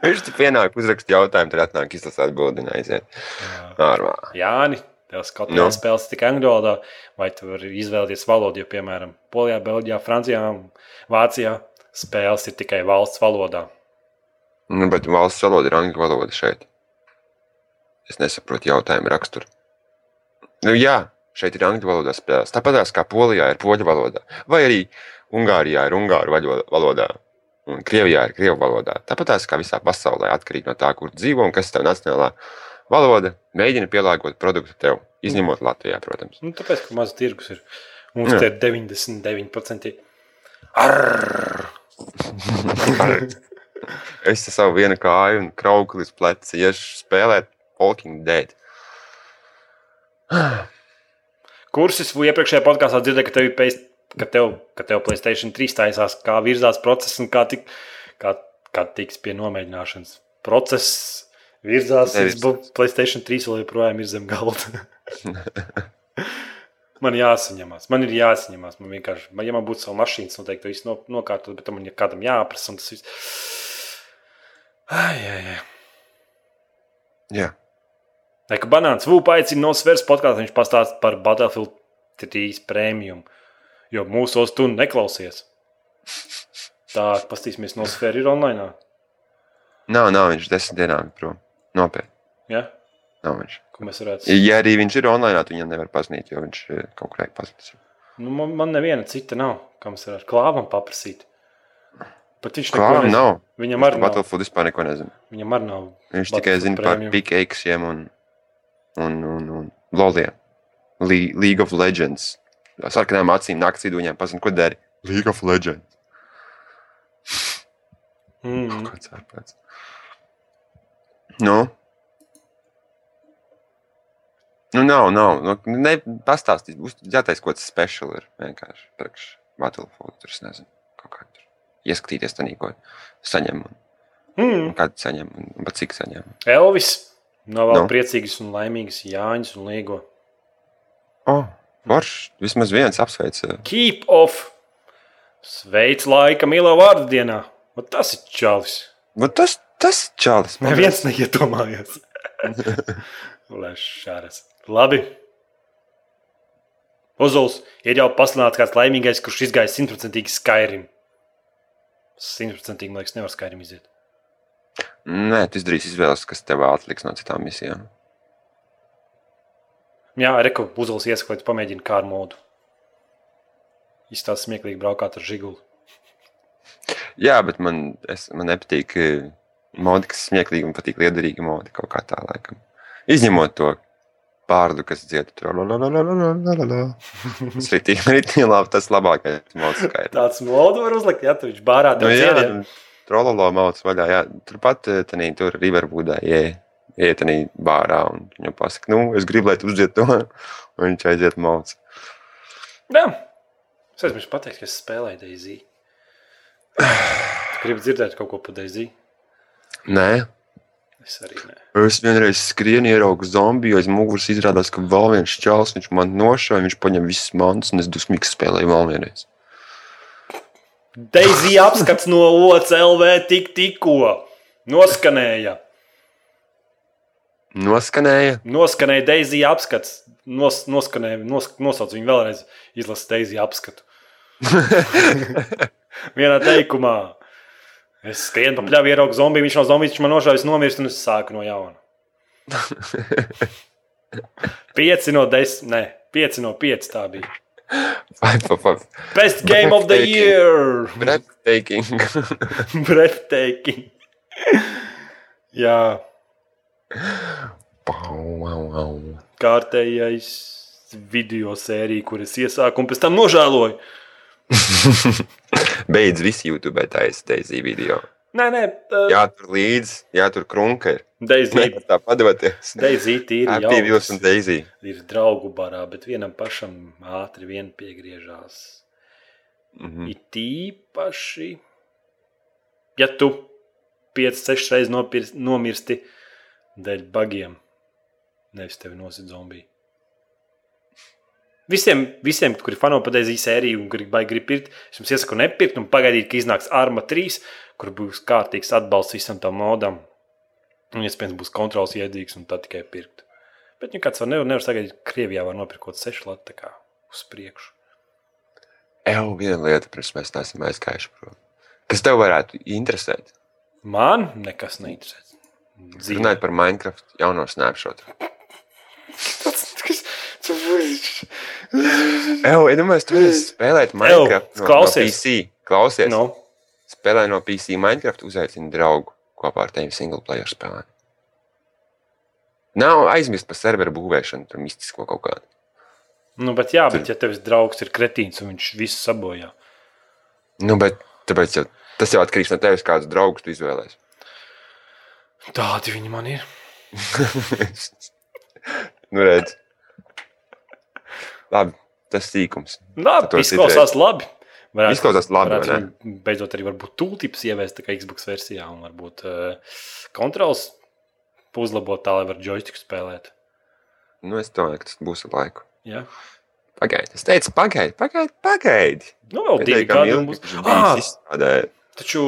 Viņš tur pienāk, uzrakst jautājumu, tad atnāk izlasīt atbildi un aiziet. Ārmā. Jāni, tev skatu Nu. no. spēles tikai angļu valodā, vai tu vari izvēlēties valodu, jo, piemēram, Polijā, Beļģijā, Francijā Vācijā spēles ir tikai valsts valodā. Nu, bet valsts valoda ir angļu valoda šeit. Es nesaprotu jautājumu raksturu. Nu, jā, šeit ir angļu valodā spēles. Tāpat kā Polijā ir poļu valodā. Vai arī Ungārijā ir ungāru valodā. Un Krievijā ir krievu valodā. Tāpat kā visā pasaulē, atkarīgi no tā, kur dzīvo un kas ir tava nacionālā valoda, mēģina pielāgot produktu tev. Izņemot Latvijā, protams. Nu, tāpēc, ka maz tirgus ir. Mums te ir 99%. Arr! Es ar savu vienu kāju un krauku līdz pleci iešu spēlēt Walking Dead. Kursis vai iepriekšējā podkāstā dzirdēja, ka tev ir pēc, ka tev, ka tev Playstation 3 taisās, kā virzās process un kā, tik, kā, kā tiks pie nomēģināšanas. Process virzās. Xbox, Playstation 3 vēl joprojām ir zem galda. man jāsaņemās, man ir jāsaņemās. Man vienkārši, man, ja man būtu sava mašīna, noteikti to visu no, nokārtot, bet man ir kādam jāprasa. un Tas viss. Ai, ai, ai. Jā, Nē, ka banāns Vūpa aicina no Svēras podkāstu. Viņš pastāsta par Battlefield 3 prēmiju. Jo mūsos tu neklausies. Tā, paskatīsimies, no Svēras ir online. nav, nav viņš desmit dienām prom. Nopietni, Ja? nav viņš. Ko mēs varētu Ja arī viņš ir online, tad viņam nevar paziņot, jo viņš eh, kaut kur pazudis. Nu, man, man neviena cita nav, kam es varētu klāvam paprasīt. Pat viņš Klāvam nezina. nav. Viņam Par arī nav. Battlefield vispār neko nezinu. Viņam arī nav. Viņš tikai zina par Premium. pikaksiem un, un, un, un loliem. Le League of Legends. Sarkanām acīm naktas vidūņiem pazina, ko dari. League of Legends. Mm. Kāds ārprāts. Nu? Nu, nav, nav. Nu, ne, pastāstīt, būs jātais kaut kas special ir vienkārši priekš Battlefield. Tur es nezinu, kaut kā tur ieskatīties tanī, ko saņem un, Mm. un kādu saņem un, un pat cik saņem. Elvis nav vēl Nu? priecīgs un laimīgs Jāņus un Līgo. Oh, Varš, vismaz viens apsveic. eh, Keep off! Sveic laika mīlā vārdu dienā! Vat Tas ir čalis. Bet tas, tas čalis. Neviens neiedomājās. Lai šāras. Labi. Uzuls ir jau pasludināts kāds laimīgais, kurš izgāja simtprocentīgi skairim. Simtprocentīgi, man liekas, nevar skairim iziet. Nē, tu izdarīsi izvēles, kas tev atliks no citām misijām. Jā, Reku uzuls iesaka, lai tu pamēģini kāru modu. Izstāsta smieklīgi braukāt ar žiguli. Jā, bet man, es, man nepatīk eh, modi, kas ir smieklīga un patīk liederīga modi kaut kā tā laikam. Izņemot to pārdu, kas dzied tur. Tas ir tik labi, tas labākais mods skaidrs. Tāds modu var uzlikt, ja tu viņš bārā Nu, jā, trololo mauts vaļā. Jā. Turpat tanī, tur Riverwoodā ie, iet tanī bārā un viņam pasaka, nu, es gribu, lai tu uzdzied to. Un viņš aiziet mauts. Jā. Es aizmirsu pateikt, ka es spēlēju Daisy. Gribu dzirdēt kaut ko par Daisy. Nē, Es arī nē. es vienreiz skrienu, ieraugu zombiju, aiz muguras izrādās, ka vēl viens čels, viņš man nošāva, viņš paņem visas mantas un es dusmīgi spēlēju vēl vienreiz. Daisy apskats no OCLV tik tikko noskanēja. Noskanēja. Noskanēja Daisy apskats. Nos, noskanēja, nos, nosauc viņu vēlreiz. Izlasa Daisy apskatu. Vienā teikumā. Es skrienu pa pļāvu, ieraugu zombiju, viņš no zombijas man nošāvis, nomirst un es sāku no jauna. 5 no 10, nē, 5 no 5 tā bija. Best game of the year! Breathtaking. Breathtaking. Jā, kārtējais video sērija, kuras iesāku un pēc tam nožēloju. Beidz visi YouTube taisa Daisy video. Nē, nē, tā Jātur līdzi, jātur krunka. ir. Daisy, tā padoties. Daisy ir Happy Wheels un Daisy. ir draugu barā, bet vienam pašam ātri vien piegriežās. Mhm. It īpaši, ja tu 5-6 reizes nomirsti dēļ bagiem, nevis tevi nosit zombiju. Visiem, visiem kuri fano pateicīgi sēriju un grib, grib pirkt, es jums iesaku nepirkt un pagaidīt, ka iznāks Arma 3, kur būs kārtīgs atbalsts visam tam modam. Un, iespējams, būs kontrols iedzīgs un tā tikai pirkt. Bet, ja kāds var nevar, nevar sagaidīt, Krievijā var nopirkt sešu latu kā uz priekšu. Evo, viena lieta, pirms mēs neesam aizgājuši prom. Kas tev varētu interesēt? Man nekas neinteresē. Runājot par Minecraft jauno snapshot. Evo, iedomājieties, tu vari spēlēt Minecraft no, no klausies. PC. Klausies. Nu, Spēlē no PC Minecraft, uzaicina draugu kopā ar tevi single player spēlē. Nav aizmirst par serveru būvēšanu, tur mistisko kaut kādu. nu, bet jā, bet ja tevs draugs ir kretīns un viņš visu sabojā. Nu, bet tāpēc jau, tas jau atkarīgs no tevis, kādus draugus tu izvēlēsies. Tādi viņi man ir. nu, redz. Labi, tas sīkums. Labi, izklausās labi. Varētu, Izklausās labi, varētu Beidzot, arī varbūt tūlītis ieviest Xbox versijā un varbūt uh, kontrols uzlabot tā, lai var joystick spēlēt. Nu, es domāju, ka tas būs ar laiku. Ja? Pagaidi. Es teicu, pagaidi, pagaidi. pagaidi. Nu, vēl divi gadi ilgi, būs. Ah, taču,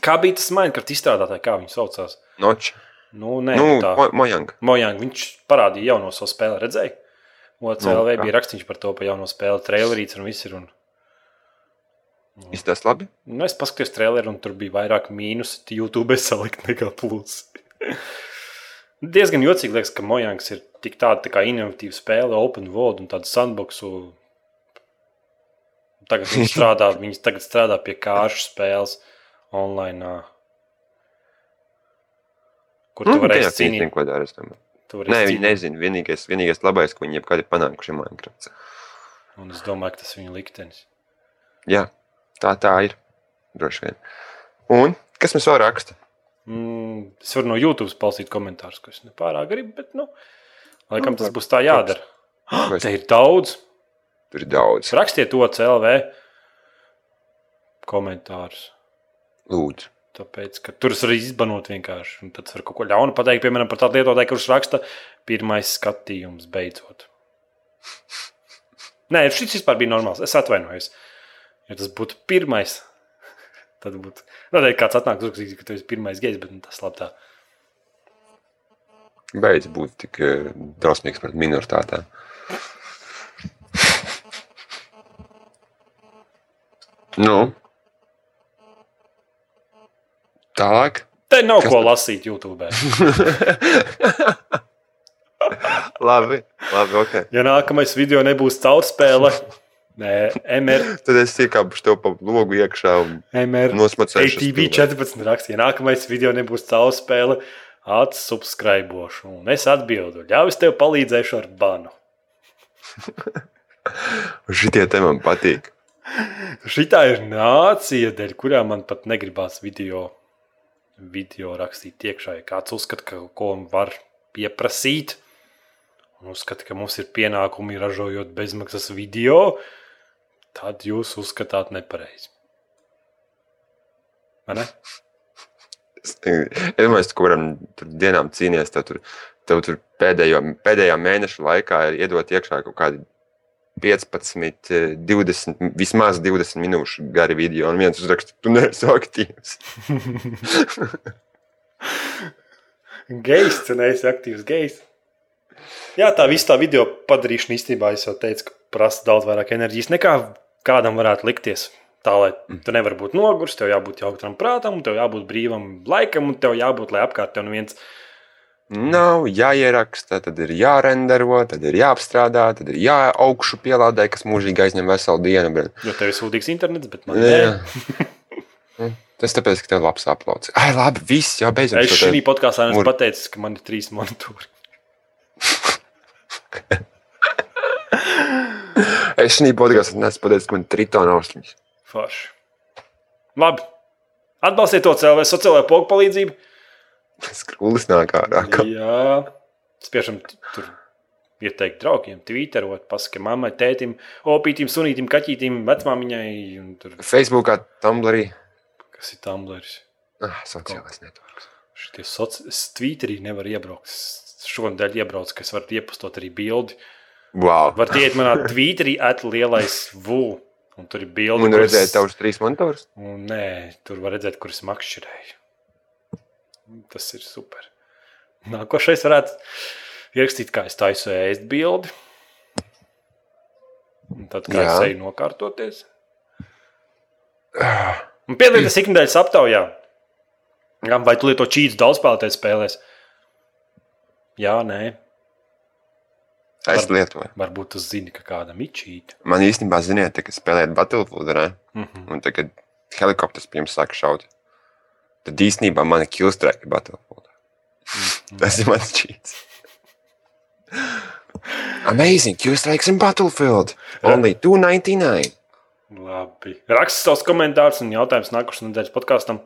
kā bija tas Minecraft izstrādātāji, kā viņi saucās? Noči. Nu, nē, Nu, tā. Mo- Mojang. Mojang, viņš parādīja jauno savu spēli, redzēja? OCLV kā? bija rakstīts par to, pa jauno spēli, trailerīts un viss ir. Un, Izstāst labi. nu, es paskatījos traileru, un tur bija vairāk mīnus YouTube salikt nekā plus. Diezgan jocīgi liekas, ka Mojangs ir tik tāda tā kā inovatīva spēle, open world un tāda sandboxu. Tagad viņi strādā, viņi tagad strādā pie kāršu spēles online. Kur tu Nu, varēsi tajā Nē, viņi nezina. Vienīgais, vienīgais labais, ko viņi jebkad ir panākuši, ir Minecraft. Un es domāju, ka tas ir viņa liktenis. Jā, tā tā ir. Droši vien. Un kas mums vēl raksta? Mm, es varu no YouTube palasīt komentārus, ko es nepārāk gribu, bet, nu, laikam Nu, tas būs tā jādara. Ko es- Te ir daudz. Tur ir daudz. Rakstiet to CLV komentārus. Lūdzu. Tāpēc, ka tur es varu izbanot vienkārši. un Tad es varu kaut ko ļaunu pateikt, piemēram, par tādu lietotāju, kurš raksta, pirmais skatījums beidzot. Nē, šis vispār bija normāls. Es atvainojos. Ja tas būtu pirmais, tad būtu. Noteikti kāds atnāk uzrakstīt, ka tu esi pirmais gejs, bet nu, tas labi tā. Beidz būt tik eh, drausmīgs pret minoritātēm. Nu. Tālāk. Te nav Kas ko tad? lasīt YouTube. labi, labi, ok. Ja nākamais video nebūs caurspēle, nē, MR, Tad es iekāpušu tev pa logu iekšā un nosmacēšu. ATV 14 rakstīja, ja nākamais video nebūs caurspēle, atsubscribošu. Un es atbildu, ļauj, es tev palīdzēšu ar banu. Šitie te man patīk. Šitā ir nācija, dēļ kurām man pat negribās video, video rakstīt iekšā. Ja kāds uzskata, ka kaut ko var pieprasīt, un uzskata, ka mums ir pienākumi ražojot bezmaksas video, tad jūs uzskatāt nepareizi. Vai ne? Es domāju, ka kuram tur dienām cīnīties, tev tur, tev tur pēdējo, pēdējā mēneša laikā ir iedot iekšā kaut kādi 15, eh, 20, vismaz 20 minūšu gari video, un viens uzraksta, tu neesi aktīvs. Gejs, cenējis aktīvs gejs. Jā, tā viss tā video padarīšana īstenībā, es jau teicu, prasa daudz vairāk enerģijas nekā kādam varētu likties. Tā lai tu nevari būt noguris, tev jābūt jautram prātam, tev jābūt brīvam laikam, un tev jābūt, lai apkārt tev neviens Nav jāieraksta, tad ir jārendero, tad ir jāapstrādā, tad ir jāaugšu pielādē, kas mūžīgi aizņem veselu dienu. Bet... Jo tev ir sūdīgs internets, bet man Jā. nē. Tas tāpēc, ka tev labs aplauds. Ai, labi, viss jau beidzot. Es šī podkāstā esmu pateicis, ka man ir trīs monitori. Es šī podkāstā nesu pateicis, ka man ir tritona ausliņas. Forši. Labi. Atbalstiet to cilvēku, sociālajā pogu palīdzību. Skrūlis nāk ārā. ka- Jā, spiešam tur ieteikt draugiem, twitterot, pasakot mammai, tētim, opītim, sunītim, kaķītim, vecmāmiņai. un Tur, Facebookā, Tumblrī. kas ir Tumblrs? Ah, sociālais networks. Šitie soci... Es Twitterī nevaru iebraukt. Šonadēļ iebraucu, ka es varu iepostot arī bildi. Wow. Var iet manā Twitterī, at lielais V. Un tur ir bildi. Un kuras- redzēt tavus trīs monitorus. Un, nē, tur var redzēt, kuras makšķerēju. Tas ir super. Nākošais varētu ierakstīt, kā es taisu ēst bildi. Un tad, kā Jā. es eju nokārtoties. Un piedalīties ikdienas aptaujā. Jā, Vai tu lieto čītas daudzspēlētāju spēlēs? Jā, nē. Es Var- lietoju. Varbūt tu zini, ka kādam ir čīta. Man īstenībā, ziniet, kad spēlējat Battlefield, ne? Mhm. un tagad helikopters pie jums sāk šaut. Tad īstenībā man ir killstrike Battlefield. Tas ir mans čīts. Amazing, killstrikes in Battlefield. Only 299. Labi. Raksti savus komentārus un jautājumus nākamās nedēļas podkāstam.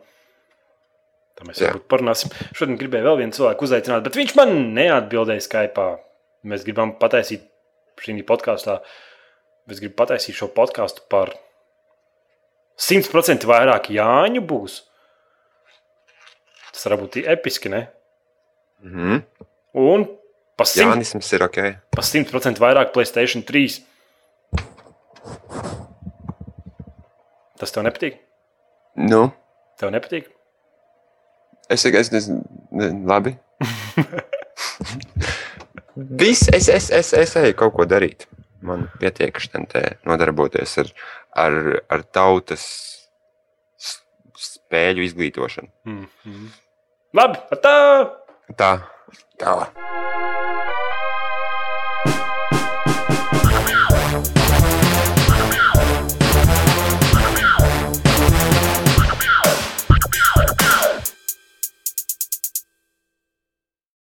Tā mēs varbūt parunāsim. Šodien gribēju vēl vienu cilvēku uzaicināt, bet viņš man neatbildēja Skype. Mēs gribam pataisīt šī podkāstā. Es gribu pataisīt šo podkāstu par 100% vairāk Jāņu būs. Tas varētu būt episki, ne? Mhm. Un pa 100%, Jānisms ir ok. pa 100 vairāk Playstation 3. Tas tev nepatīk? Nu, Tev nepatīk? es tikai es nezinu, ne, labi. Viss, es, es, es, es eju kaut ko darīt. Man pietiek te nodarboties ar, ar, ar tautas spēļu izglītošanu. Mm -hmm. Labi, tā! Tā, tā.